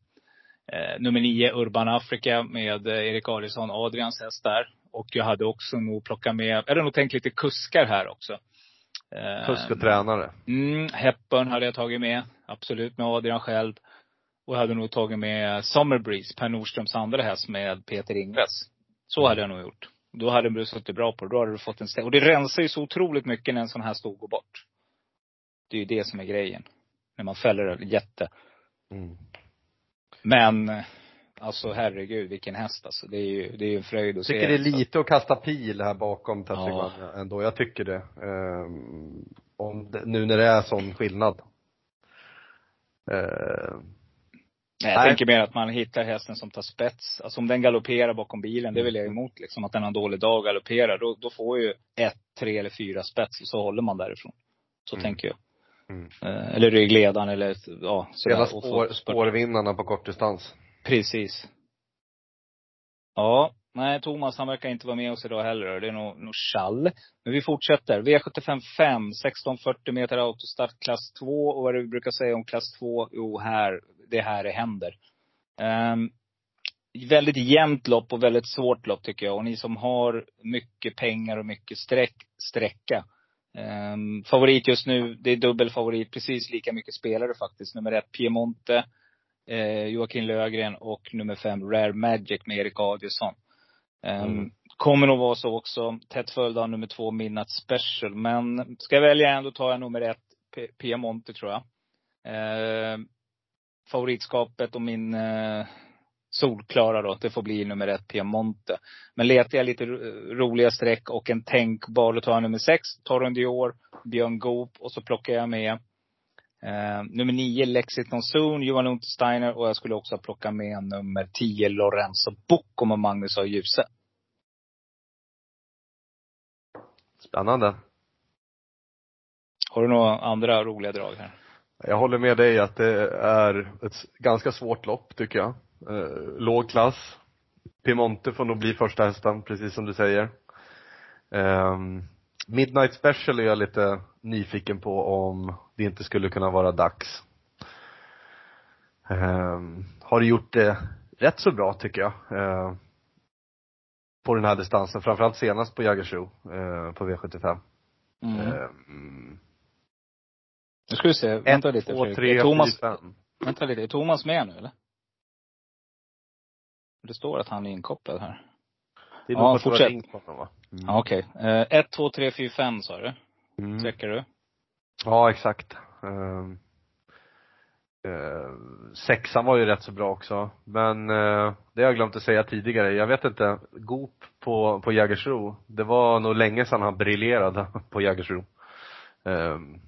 eh, nummer nio Urban Africa med eh, Erik Adielsson, Adrians häst där. Och jag hade också nog plockat med, jag hade nog tänkt lite kuskar här också. Eh, Kusk och tränare. Mm, Hepburn hade jag tagit med. Absolut, med Adrian själv. Och jag hade nog tagit med Summer Breeze, Per Nordströms andra häst med Peter Ingves. Så hade jag nog gjort. Då hade du suttit bra på det. Då hade du fått en stäng. Och det rensar ju så otroligt mycket när en sån här stod går bort. Det är ju det som är grejen. När man fäller en jätte. Mm. Men, alltså herregud vilken häst alltså. Det är ju, det är ju en fröjd att Jag se. tycker det är Så- lite att kasta pil här bakom Tetrik Ja. Ändå. Jag tycker det. Ehm, om det, nu när det är sån skillnad. Ehm, Nej, jag Nej. tänker mer att man hittar hästen som tar spets. Alltså om den galopperar bakom bilen, det vill jag emot liksom. Att den har en dålig dag och galopperar. Då, då får ju ett, tre eller fyra spets och så håller man därifrån. Så Mm. tänker jag. Mm. Eh, eller ryggledaren eller, ja. sådär. Hela spår, spårvinnarna på kortdistans. Precis. Ja, nej Thomas han verkar inte vara med oss idag heller. Det är nog, nog chall. Men vi fortsätter. V75 5, 1640 meter autostart klass 2. Och vad är det vi brukar säga om klass 2? Jo, här, det här det händer. Um, väldigt jämnt lopp och väldigt svårt lopp tycker jag. Och ni som har mycket pengar och mycket sträck, sträcka. Ehm, favorit just nu, det är dubbel favorit. Precis lika mycket spelare faktiskt. Nummer ett Piemonte eh, Joakim Lögren och nummer fem Rare Magic med Erik Adielsson. Um, Mm. Kommer nog vara så också. Tätt följd av nummer två Midnight Special. Men ska jag välja en, då tar jag nummer ett P- Piemonte tror jag. Eh, favoritskapet och min eh, solklara då, det får bli nummer ett Piemonte. Men letar jag lite ro- roliga streck och en tänkbar, då tar jag nummer sex, Torren Dior, Björn Goop och så plockar jag med eh, nummer nio Lexington Zone, Johan Untersteiner och jag skulle också plocka med nummer tio Lorenzo Bocco och Magnus A. Djuse. Spännande. Har du några andra roliga drag här? Jag håller med dig att det är ett ganska svårt lopp tycker jag. Eh, låg klass. Piemonte får nog bli första hästen, precis som du säger. Ehm, Midnight Special är jag lite nyfiken på om det inte skulle kunna vara dags. Ehm, har gjort det rätt så bra tycker jag. Eh, på den här distansen, framförallt senast på Jägersro, eh, på V75. Mm. Eh, mm. Nu ska vi se, vänta lite två, tre, Thomas, fyra, fem. vänta lite, är Thomas med nu eller? Det står att han är inkopplad här. Det är Ja, nog ja, fortsätt. ringt på honom va? Mm. Ja, okej. Eh, ett, två, tre, fyra, fem sa du? Mm. Sträcker du? Ja, exakt. Um, uh, sexan var ju rätt så bra också. Men uh, det har jag glömt att säga tidigare. Jag vet inte, Goop på, på Jägersro, det var nog länge sedan han briljerade på Jägersro. Um,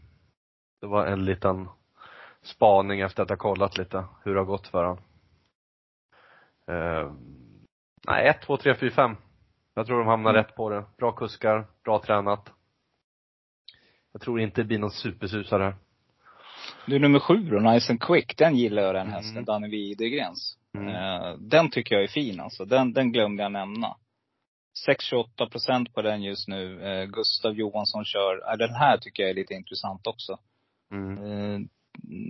det var en liten spaning efter att ha kollat lite hur det har gått för honom. Um, nej, ett, två, tre, fyra, fem. Jag tror de hamnar Mm. rätt på det. Bra kuskar, bra tränat. Jag tror inte det blir någon supersusare här. Du, nummer sju då, Nice and Quick, den gillar jag den Mm. hästen, Danny Widegrens. Mm. Eh, den tycker jag är fin alltså. Den, den glömde jag nämna. 6,28 procent på den just nu. Eh, Gustav Johansson kör. Eh, den här tycker jag är lite intressant också. Mm.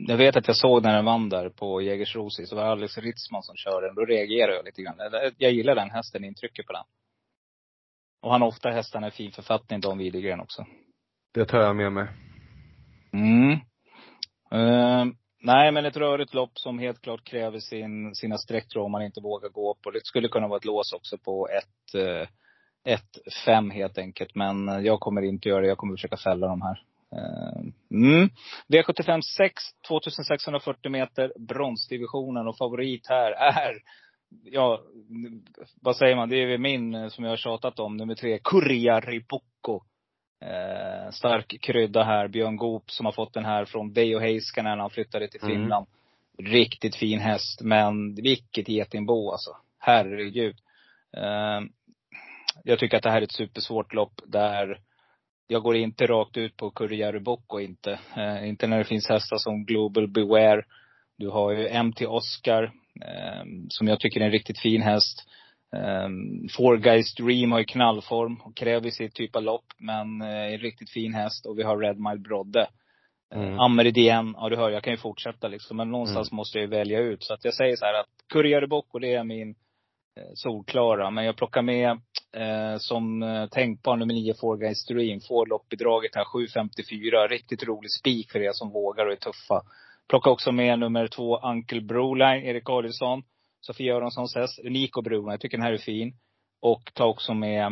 Jag vet att jag såg när den vann där på Jägersro sist. Så var det Alex Ritzman som körde den. Då reagerade jag lite grann. Jag gillar den hästen, intrycket på den. Och han har ofta hästarna i fin författning, Don Widegren också. Det tar jag med mig. Mm. Eh, nej, men ett rörigt lopp som helt klart kräver sin, sina streck om man inte vågar gå på. Det skulle kunna vara ett lås också på ett, eh, ett fem helt enkelt. Men jag kommer inte göra det. Jag kommer försöka fälla de här. Eh, mm. V75 6, 2640 meter, bronsdivisionen och favorit här är Ja, vad säger man? Det är min, eh, som jag har tjatat om, nummer tre, Kurja Ribocco. Eh, stark krydda här. Björn Goop som har fått den här från Veijo Heiskanen när han flyttade till Mm. Finland. Riktigt fin häst. Men vilket getingbo alltså. Herregud. Eh, jag tycker att det här är ett supersvårt lopp där jag går inte rakt ut på Kurjärvi Bocco inte. Eh, inte när det finns hästar som Global Beware. Du har ju MT Oscar, eh, som jag tycker är en riktigt fin häst. Um, Four Guys Dream har ju knallform och kräver sitt typ av lopp, men eh, en riktigt fin häst. Och vi har Red Mile Brodde. Mm. Mm. Ameridien, ja du hör, jag kan ju fortsätta liksom. Men någonstans måste jag ju välja ut. Så att jag säger så här att Bocco, det är min eh, Eh, solklara. Men jag plockar med eh, som eh, tänkbar nummer 9, Forga Guys Dream. Får loppbidraget här, 7.54. Riktigt rolig spik för er som vågar och är tuffa. Plocka också med nummer två, Uncle Broline, Erik Adielsson. Sofia Göranssons häst, Unico Broline. Jag tycker den här är fin. Och ta också med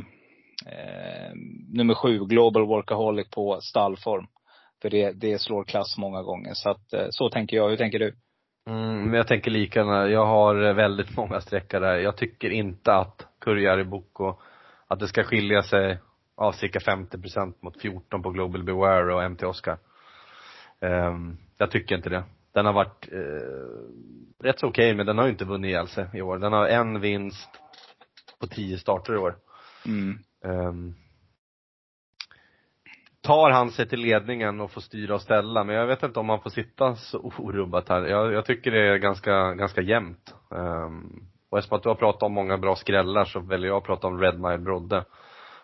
eh, nummer sju, Global Workaholic på stallform. För det, det slår klass många gånger. Så att, eh, så tänker jag. Hur tänker du? Mm, men jag tänker likadant. Jag har väldigt många sträckor där. Jag tycker inte att Kurjari Boko, att det ska skilja sig av cirka 50 procent mot 14 på Global Beware och MT Oscar. Ehm, jag tycker inte det. Den har varit eh, rätt så okej, men den har ju inte vunnit ihjäl sig i år. Den har en vinst på 10 starter i år. Mm. Ehm, tar han sig till ledningen och får styra och ställa, men jag vet inte om han får sitta så orubbat här. Jag, jag tycker det är ganska, ganska jämnt. Um, och eftersom att du har pratat om många bra skrällar så väljer jag att prata om Red Mile Brodde.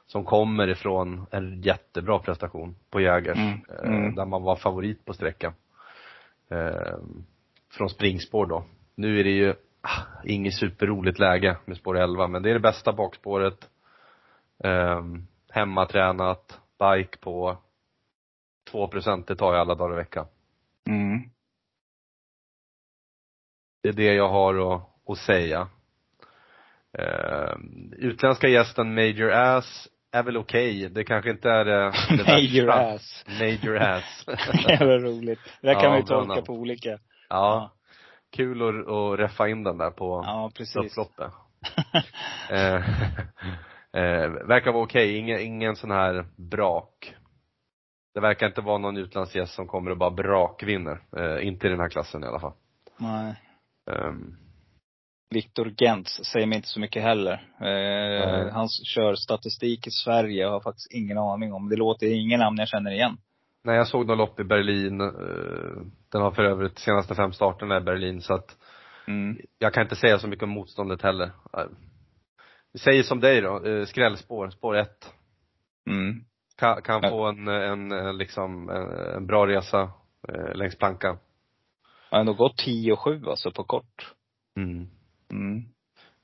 Som kommer ifrån en jättebra prestation på Jägers, Mm, eh, mm. där man var favorit på sträckan. Ehm, från springspår då. Nu är det ju ah, inget superroligt läge med spår 11, men det är det bästa bakspåret. Um, hemmatränat, bike på. 2 det tar jag alla dagar i veckan. Mm. Det är det jag har att, att säga. Um, utländska gästen Major Ass är väl okej. Det kanske inte är det, det Major värsta. ass. Major Ass. det var roligt. Det där kan Ja, man ju tolka på olika. ja. Kul att, att reffa in den där på Ja, precis. upploppet. eh, eh, verkar vara okej, ingen, ingen sån här brak. Det verkar inte vara någon utlandsgäst som kommer och bara brakvinner. Eh, inte i den här klassen i alla fall. Nej. Um, Viktor Gentz säger mig inte så mycket heller. Eh, han kör statistik i Sverige. Jag har faktiskt ingen aning om. Det låter ingen namn jag känner igen. nej, jag såg något lopp i Berlin. Eh, den har för övrigt senaste fem starterna i Berlin så att Mm. jag kan inte säga så mycket om motståndet heller. Vi säger som dig då, eh, skrällspår, spår ett. Mm. Kan, kan Ja. få en, en, liksom, en, bra resa eh, längs plankan. Han har ändå gått 10 och 7 alltså på kort. Mm. Mm.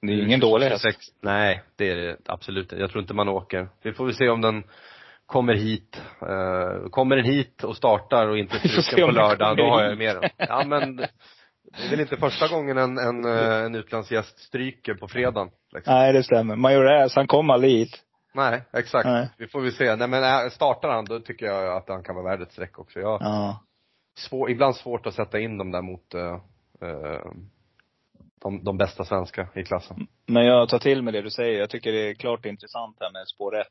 Det är ju ingen dålig häst. 26 Nej, det är det absolut. Jag tror inte man åker. Vi får väl se om den kommer hit. Eh, kommer den hit och startar och inte struken om på lördag, då har jag med den. Ja men, det är väl inte första gången en, en, eh, en utlandsgäst stryker på fredagen. Liksom. Nej, det stämmer. Majoräs, han kom aldrig hit. Nej, exakt. Nej. Vi får väl se. Nej men äh, startar han, då tycker jag att han kan vara värd ett streck också. Jag, Ja. svår, ibland svårt att sätta in dem där mot uh, uh, de, de bästa svenska i klassen. Men jag tar till mig det du säger. Jag tycker det är klart intressant här med spår 1.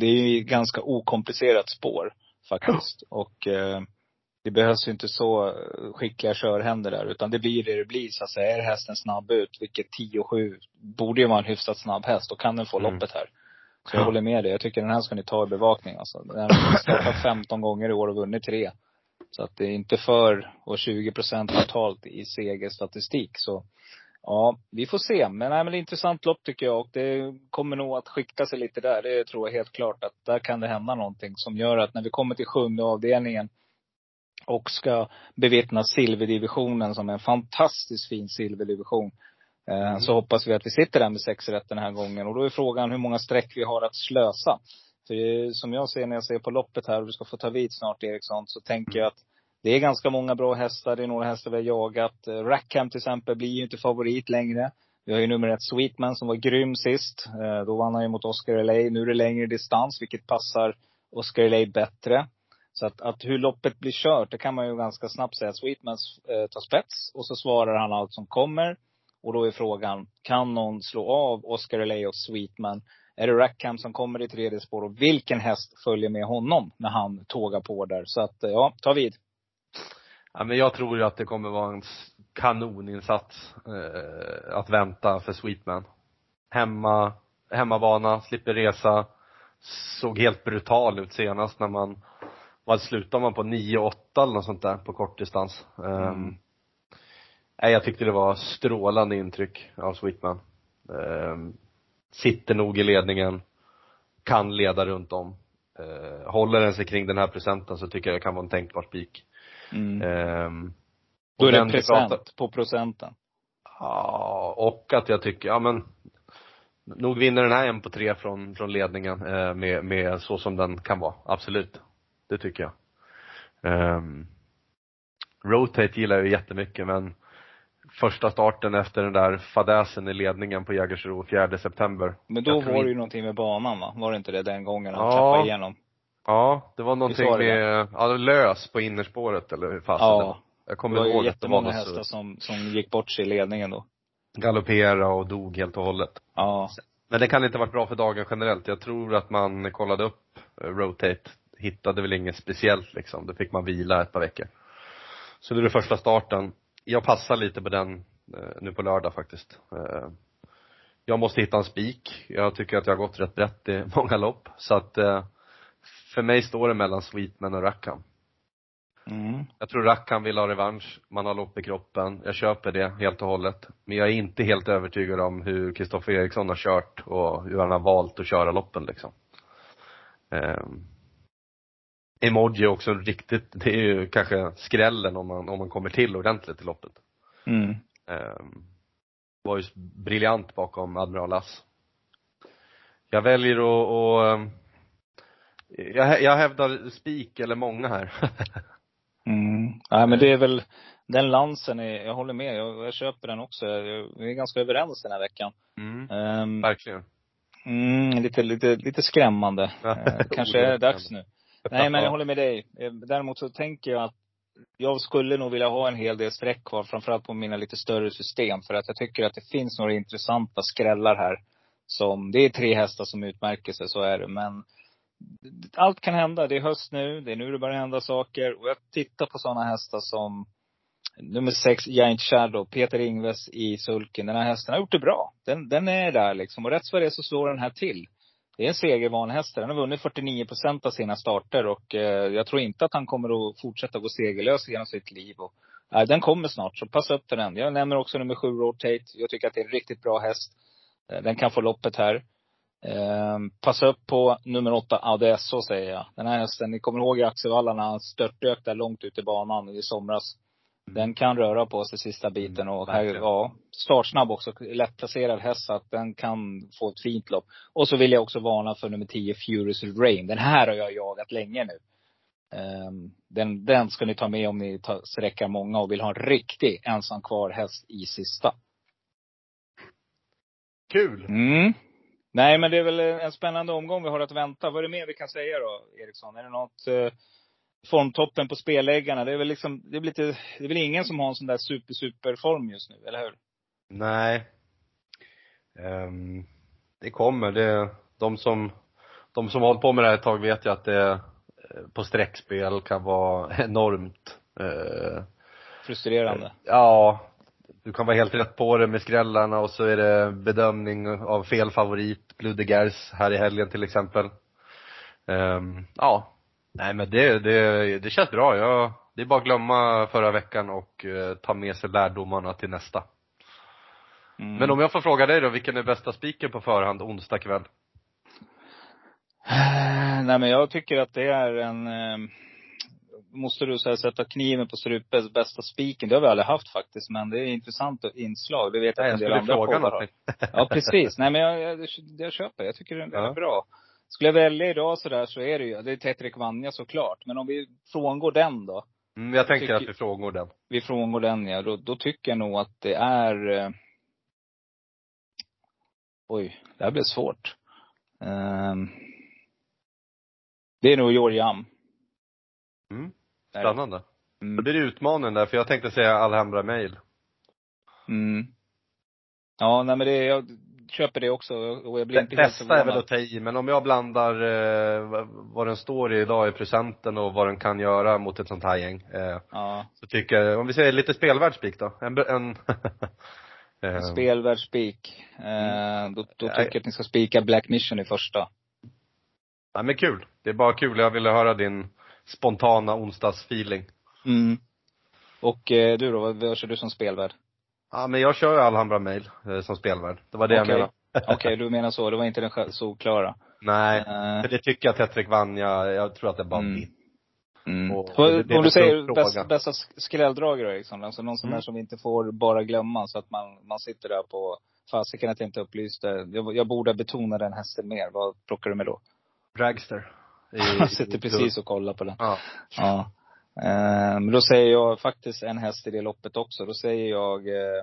det är ju ganska okomplicerat spår faktiskt. Och eh, det behövs ju inte så eh, skickliga körhänder där. Utan det blir det det blir så att säga. Är hästen snabb ut, vilket 10-7 borde ju vara en hyfsat snabb häst. Då kan den få Mm. loppet här. Så jag håller med dig. Jag tycker den här ska ni ta i bevakning alltså. Den har startat 15 gånger i år och vunnit tre. Så att det är inte för, och 20 procent totalt i segerstatistik. Så ja, vi får se. Men, nej, men det är intressant lopp tycker jag. Och det kommer nog att skicka sig lite där. Det tror jag helt klart. Att där kan det hända någonting som gör att när vi kommer till sjunde avdelningen och ska bevittna silverdivisionen som en fantastiskt fin silverdivision. Eh, Så hoppas vi att vi sitter där med sex rätt den här gången. Och då är frågan hur många streck vi har att slösa. För är- som jag ser när jag ser på loppet här, och du ska få ta vid snart Eriksson, så tänker jag att det är ganska många bra hästar. Det är några hästar vi har jagat. Eh, Rackham till exempel blir ju inte favorit längre. Vi har ju nummer ett Sweetman som var grym sist. Eh, Då vann han ju mot Oscar LA. Nu är det längre distans, vilket passar Oscar LA bättre. Så att, att hur loppet blir kört, det kan man ju ganska snabbt säga. Sweetman eh, tar spets och så svarar han allt som kommer. Och då är frågan, kan någon slå av Oscar Elay och Sweetman? Är det Rackham som kommer i tredje spår och vilken häst följer med honom när han tågar på där? Så att, eh, ja, ta vid. Ja, men jag tror ju att det kommer vara en kanoninsats eh, att vänta för Sweetman. Hemma, hemmabana, slipper resa. Såg helt brutal ut senast när man, vad slutade man på 9-8 eller något sånt där på kortdistans. Um, nej, jag tyckte det var strålande intryck av Sweetman. Um, sitter nog i ledningen, kan leda runt om. Uh, håller den sig kring den här procenten så tycker jag det kan vara en tänkbar spik. Mm. Ehm, Då är det present pratar- på procenten. Ja, och att jag tycker, ja men nog vinner den här en på tre från, från ledningen eh, med, med så som den kan vara. Absolut. Det tycker jag. Ehm, Rotate gillar jag jättemycket men första starten efter den där fadäsen i ledningen på Jägersro 4 september. Men då var det ju någonting med banan va? Var det inte det den gången han Ja. tappade igenom? Ja, det var någonting det med, ja lös på innerspåret eller hur fasen. Ja. Jag kommer ihåg att det var jättemånga hästar som, som gick bort sig i ledningen då. galoppera och dog helt och hållet. Ja. Men det kan inte ha varit bra för dagen generellt. Jag tror att man kollade upp eh, Rotate, hittade väl inget speciellt liksom. Då fick man vila ett par veckor. Så det är första starten. Jag passar lite på den eh, nu på lördag faktiskt. Eh, jag måste hitta en spik. Jag tycker att jag har gått rätt brett i många lopp. Så att eh, för mig står det mellan Sweetman och Rackham. Mm. Jag tror Rackham vill ha revansch, man har lopp i kroppen. Jag köper det helt och hållet. Men jag är inte helt övertygad om hur Kristoffer Eriksson har kört och hur han har valt att köra loppen liksom. Um, Emoji också riktigt, det är ju kanske skrällen om man, om man kommer till ordentligt i loppet. Mm. Um, var ju briljant bakom Admiral Lass. Jag väljer att, att ehm, jag, jag hävdar spik eller många här. Mm. Nej men det är väl, den lansen är, jag håller med, jag, jag köper den också. Vi är ganska överens den här veckan. Mm, Um, verkligen. mm, lite, lite, lite skrämmande. Eh, kanske är det dags nu. Nej men jag håller med dig. Eh, Däremot så tänker jag att jag skulle nog vilja ha en hel del streck kvar, framförallt på mina lite större system. För att jag tycker att det finns några intressanta skrällar här. Som, det är tre hästar som utmärker sig, så är det. Men allt kan hända. Det är höst nu. Det är nu det börjar hända saker. Och jag tittar på sådana hästar som nummer sex, Giant Shadow, Peter Ingves i sulken. Den här hästen har gjort det bra. Den, den är där liksom. Och rätt vad det är så slår den här till. Det är en segervan häst. Han har vunnit 49 procent av sina starter och eh, jag tror inte att han kommer att fortsätta gå segerlös genom sitt liv. Och, eh, den kommer snart, så passa upp för den. Jag nämner också nummer sju, Rotate. Jag tycker att det är en riktigt bra häst. Eh, den kan få loppet här. Eh, passa upp på nummer åtta, Adesso säger jag. Den här hästen, ni kommer ihåg i Axevalla när han störtdök där långt ut i banan i somras. Den kan röra på sig sista biten och här, ja, startsnabb också. Lättplacerad häst så att den kan få ett fint lopp. Och så vill jag också varna för nummer 10, Furious Rain. Den här har jag jagat länge nu. Ehm, den, den ska ni ta med om ni tar, sträckar många och vill ha en riktig ensam kvar häst i sista. Kul! Mm. Nej men det är väl en spännande omgång vi har att vänta. Vad är det mer vi kan säga då, Eriksson? Är det något eh, formtoppen på spelläggarna? Det är väl liksom, det är väl lite, det är väl ingen som har en sån där super, super form just nu, eller hur? Nej. Ehm, det kommer. Det, de som, de som hållit på med det här ett tag vet ju att det eh, på streckspel kan vara enormt eh, Frustrerande. Ja, du kan vara helt rätt på det med skrällarna och så är det bedömning av fel favorit, Bludegers här i helgen till exempel. Ehm, ja. Nej men det, det, det känns bra. Jag, det är bara att glömma förra veckan och eh, ta med sig lärdomarna till nästa. Mm. Men om jag får fråga dig då, vilken är bästa spiken på förhand onsdag kväll? Nej men jag tycker att det är en, eh, måste du säga sätta kniven på strupens bästa spiken. Det har vi aldrig haft faktiskt. Men det är intressant inslag. Det vet jag att jag en del andra fråga. Ja precis. Nej men jag, jag, jag köper. Jag tycker den är Ja. bra. Skulle jag välja idag sådär så är det ju, det är Tetrik Vanja såklart. Men om vi frångår den då. Mm, jag tänker tycker- att vi frågar den. Vi frångår den ja. Då, då tycker jag nog att det är eh, Oj, det här blir svårt. Ehm, det är nog Georgiam. Mm, spännande. Mm. blir det utmaningen där, för jag tänkte säga Alhambra Mail. Mm. Ja, nej men det, jag köper det också och jag blir inte helt Bästa är väl förvånad. att ta i, men om jag blandar eh, vad- den står i idag i presenten och vad den kan göra mot ett sånt här gäng. Eh, Ja. så tycker jag, om vi säger lite spelvärd spik då. En, en eh, Spelvärd spik. Eh, då, då Nej. tycker jag att ni ska spika Black Mission i första. Ja men kul. Det är bara kul. Jag ville höra din spontana onsdagsfeeling. Mm. Och eh, du då, vad, vad kör du som spelvärd? Ja men jag kör ju Alhambra Mail eh, som spelvärd. Det var det jag Okej. menade. Okej, du menar så. Det var inte den själv- solklara. Nej, Eh, för det tycker jag Tetrik Vanja, jag tror att det bara Mm. vinner. Mm. Och- Vad- det- det är om du säger fråga. bästa, skrälldragare liksom, alltså någon sån där Mm. som vi inte får bara glömma så att man, man sitter där på, fasiken att jag inte upplyste. Jag, jag borde betona den hästen mer. Vad plockar du med då? Dragster. I- Jag sitter i- precis och kollar på den. Ja. Ja. Eh, Men då säger jag faktiskt en häst i det loppet också. Då säger jag eh,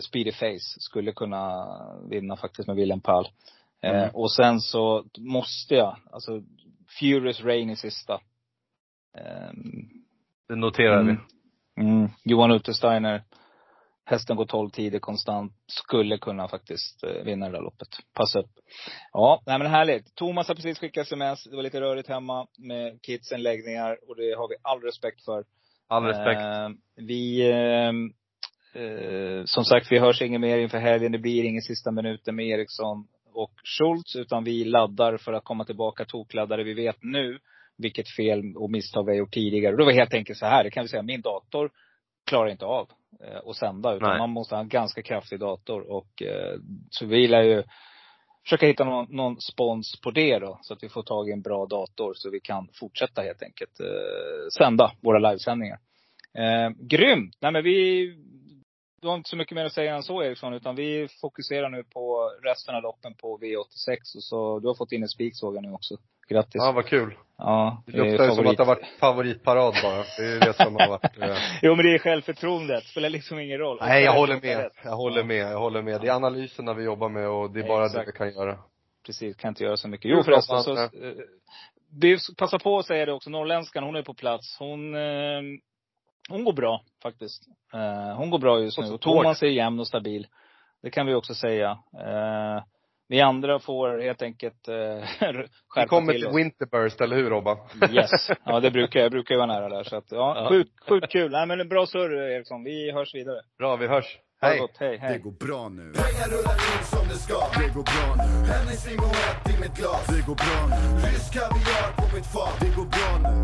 Speedy Face skulle kunna vinna faktiskt med William Pall. Eh, Mm. och sen så måste jag, alltså Furious Rain i sista. Eh, Det noterar vi. Mm. Mm. Johan Utesteiner. Hästen går 12 tider konstant. Skulle kunna faktiskt eh, vinna det där loppet. Passa upp. Ja, nej men härligt. Thomas har precis skickat sms. Det var lite rörigt hemma med kidsen läggningar och det har vi all respekt för. All respekt. Eh, vi, eh, eh, som sagt, vi hörs inget mer inför helgen. Det blir ingen sista minuten med Eriksson och Schultz. Utan vi laddar för att komma tillbaka tokladdare. Vi vet nu vilket fel och misstag vi har gjort tidigare. Och det var helt enkelt så här, det kan vi säga, min dator klarar inte av eh, att sända. Utan Nej. man måste ha en ganska kraftig dator. Och eh, så vi lär ju försöka hitta någon, någon spons på det då. Så att vi får tag i en bra dator så vi kan fortsätta helt enkelt eh, sända våra livesändningar. Eh, grymt! Nej men vi, du har inte så mycket mer att säga än så Eriksson. Utan vi fokuserar nu på resten av loppen på V86. Och så, du har fått in en spik såg jag nu också. Grattis! Ja, vad kul. Ja, Det luktar ju som att det har varit favoritparad bara. Det är det som har varit eh... Jo men det är självförtroendet. Spelar liksom ingen roll. Nej, jag håller med. Jag håller med. Jag håller med. Det är analyserna vi jobbar med och det är bara Exakt. det vi kan göra. Precis, kan inte göra så mycket. Jo, förresten så, eh, det, passa på att säga det också, norrländskan hon är på plats. Hon, eh, hon går bra faktiskt. Eh, hon går bra just nu. Och Thomas är jämn och stabil. Det kan vi också säga. Eh, vi andra får helt enkelt eh, Vi skärpa kommer till till. Winterburst, eller hur Robban? Yes. Ja det brukar jag. brukar ju vara nära där. Så att, ja, Ja. Sjukt, sjukt kul. Nej men bra surr Eriksson. Vi hörs vidare. Bra, vi hörs. Det Hej! gott. Hej, Det hej. går bra nu. Pengar rullar in som det ska. Det går bra nu. Hennes limoett i mitt glas. Det går bra nu. Rysk kaviar på mitt fat. Det går bra nu.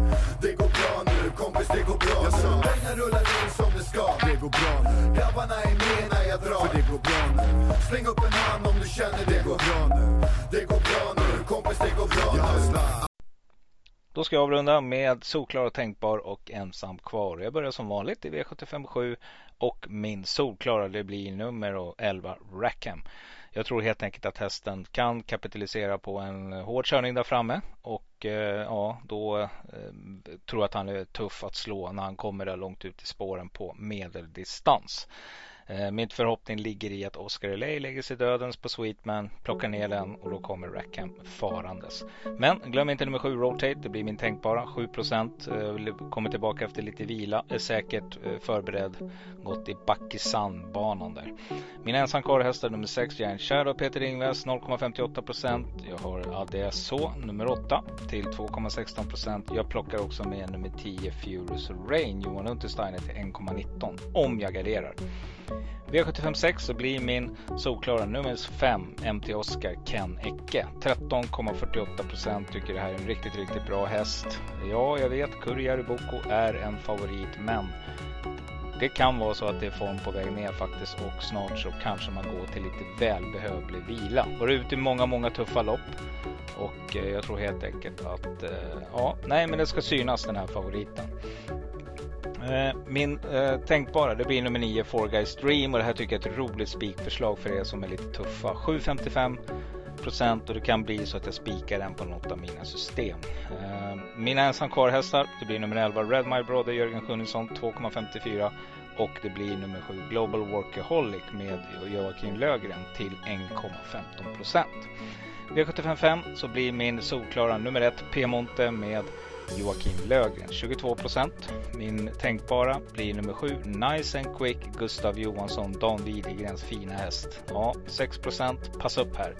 Det går bra nu. Kompis, det går bra nu. Pengar rullar in som det ska. Det går bra nu. Grabbarna är med när jag drar. För det går bra nu. Släng upp en hand om du känner det går bra nu. Det går bra nu. Kompis, det går bra nu. då ska jag avrunda med solklar och tänkbar och ensam kvar. Jag börjar som vanligt i V757 och min solklara det blir nummer 11 Rackham. Jag tror helt enkelt att hästen kan kapitalisera på en hård körning där framme och eh, ja, då eh, tror jag att han är tuff att slå när han kommer där långt ut i spåren på medeldistans. Eh, min förhoppning ligger i att Oscar Elay lägger sig dödens på Sweetman, plockar ner den och då kommer Rackham farandes. Men glöm inte nummer 7 Rotate, det blir min tänkbara 7 eh, Kommer tillbaka efter lite vila, är säkert eh, förberedd. Gått i Bakisan-banan där. Mina är nummer 6 Giant Shadow Peter Ingves 0,58% Jag har ADSH nummer 8 till 2,16% Jag plockar också med nummer 10 Furious Rain Johan Untersteiner till 1,19 om jag garderar. V756 så blir min solklara nummer 5 MT Oscar Ken Ecke. 13,48% tycker det här är en riktigt, riktigt bra häst. Ja, jag vet Kurjari Boko är en favorit, men det kan vara så att det är form på väg ner faktiskt och snart så kanske man går till lite välbehövlig vila. Var ute i många, många tuffa lopp och eh, jag tror helt enkelt att eh, ja, nej, men det ska synas den här favoriten. Eh, min eh, tänkbara det blir nummer 9 Four Guys Dream och det här tycker jag är ett roligt spikförslag för er som är lite tuffa. 7,55 procent och det kan bli så att jag spikar den på något av mina system. Eh, mina ensam kvar-hästar det blir nummer 11 Red My Brother Jörgen Sjunnesson 2,54 och det blir nummer 7 Global Workaholic med Joakim Lögren till 1,15 procent. V755 så blir min solklara nummer 1 P-Monte med Joakim Lögren 22% Min tänkbara blir nummer 7 Nice and Quick Gustav Johansson Dan Widegrens fina häst. Ja, 6% Pass upp här.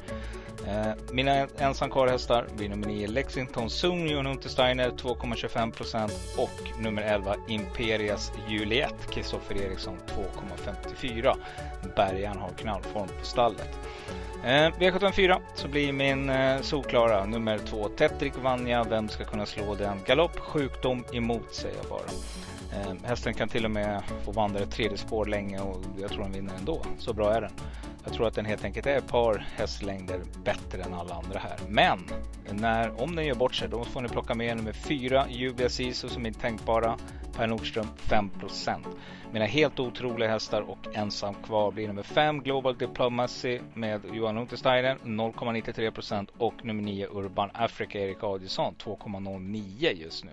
Eh, mina ensamkarlhästar blir nummer 9 Lexington Zoom Johan Untersteiner 2,25% och nummer 11 Imperias Juliet Kristoffer Eriksson 2,54. Bergan har knallform på stallet. Eh, V74 så blir min eh, solklara nummer två Tetrik Vanja. Vem ska kunna slå den? Galopp, sjukdom emot säger jag bara. Ehm, hästen kan till och med få vandra ett tredje spår länge och jag tror den vinner ändå. Så bra är den. Jag tror att den helt enkelt är ett par hästlängder bättre än alla andra här. Men när, om den gör bort sig då får ni plocka med nummer fyra Julia Sisu som är tänkbara. Per Nordström 5% Mina helt otroliga hästar och ensam kvar blir nummer 5 Global Diplomacy med Johan Untersteiner 0,93% och nummer 9 Urban Africa Erik Adielsson 2,09 just nu.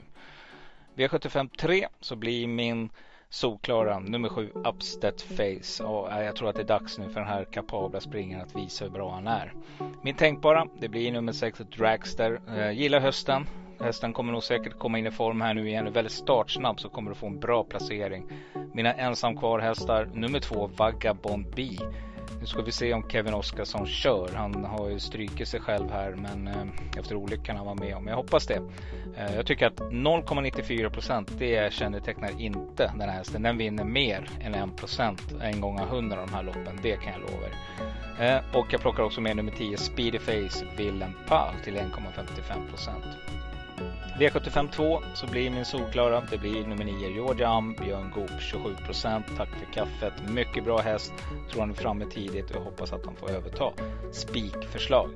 V75 3 så blir min solklara nummer 7 Upstead Face och eh, jag tror att det är dags nu för den här kapabla springaren att visa hur bra han är. Min tänkbara det blir nummer 6 Dragster. Jag gillar hösten, Hästen kommer nog säkert komma in i form här nu igen. Är väldigt startsnabb så kommer du få en bra placering. Mina ensam kvar hästar nummer 2 Vagabond B. Nu ska vi se om Kevin Oskarsson kör. Han har ju strykit sig själv här men eh, efter olyckan han var med om. Jag hoppas det. Eh, jag tycker att 0,94 procent det kännetecknar inte den här hästen. Den vinner mer än 1 procent en gång av 100 av de här loppen. Det kan jag lova er. Eh, och jag plockar också med nummer 10 Speedy Face Willem Pahl till 1,55 procent. V75 2 så blir min solklara. Det blir nummer 9 Georgia Am, Björn Goop 27% Tack för kaffet. Mycket bra häst. Tror han är framme tidigt och jag hoppas att han får överta. Spikförslag.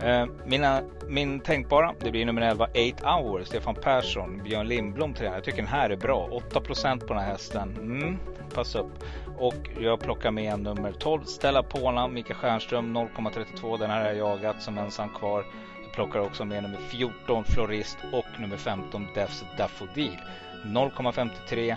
Eh, mina, min tänkbara, det blir nummer 11 8 Hours, Stefan Persson, Björn Lindblom tränar, Jag tycker den här är bra. 8% på den här hästen. Mm, pass upp. Och jag plockar med nummer 12 Stella Pona, Mikael Stjernström 0,32. Den här har jag jagat som ensam kvar plockar också med nummer 14 Florist och nummer 15 Defs Daffodil. 0,53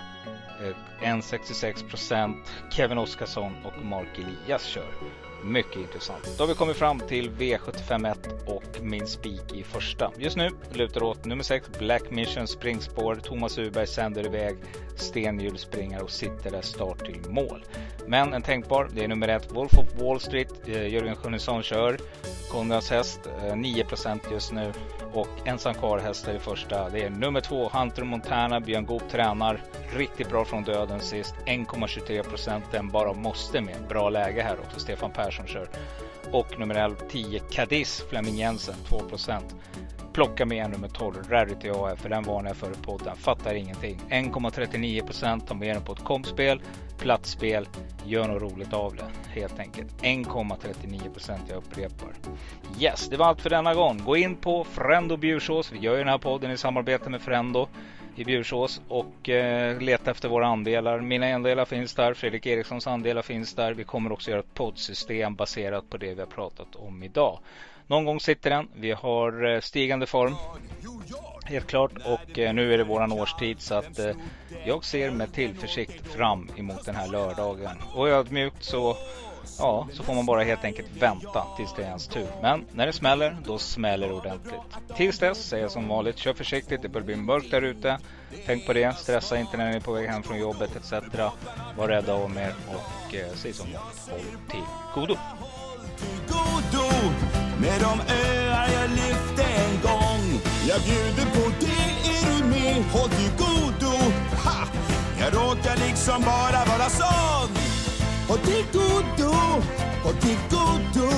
1,66% eh, Kevin Oskarsson och Mark Elias kör. Mycket intressant. Då har vi kommit fram till V751 och min spik i första. Just nu lutar åt nummer 6 Black Mission springspår. Thomas Uberg sänder iväg stenhjulsspringare och sitter där start till mål. Men en tänkbar, det är nummer 1 Wolf of Wall Street. Eh, Jörgen Sjunnesson kör. Konrads häst eh, 9 just nu och ensam kvar hästar det första. Det är nummer två Hunter Montana. Björn Goop tränar riktigt bra från döden sist. 1,23 Den bara måste med. Bra läge här också. Stefan Persson kör. Och nummer 11 10 Cadiz Flemming Jensen 2 plocka med nummer 12, Rarity AF, för den varnade jag för i podden. Fattar ingenting. 1,39% tar med den på ett kompspel, platsspel, gör något roligt av det. Helt enkelt. 1,39% jag upprepar. Yes, det var allt för denna gång. Gå in på Frendo Bjursås. Vi gör ju den här podden i samarbete med Frendo i Bjursås och eh, leta efter våra andelar. Mina andelar finns där, Fredrik Erikssons andelar finns där. Vi kommer också göra ett poddsystem baserat på det vi har pratat om idag. Någon gång sitter den. Vi har eh, stigande form. Helt klart. Och eh, nu är det våran årstid så att eh, jag ser med tillförsikt fram emot den här lördagen. Och ödmjukt så Ja, så får man bara helt enkelt vänta tills det är ens tur. Men när det smäller, då smäller det ordentligt. Tills dess säger jag som vanligt, kör försiktigt, det börjar bli mörkt där ute. Tänk på det, stressa inte när ni är på väg hem från jobbet etc. Var rädda om er och eh, säg som vanligt, håll till godo med de öar jag lyfte en gång. Jag bjuder på det, är du med? Håll till godo. Ha! Jag råkar liksom bara vara sån. Håll till godo, håll till godo.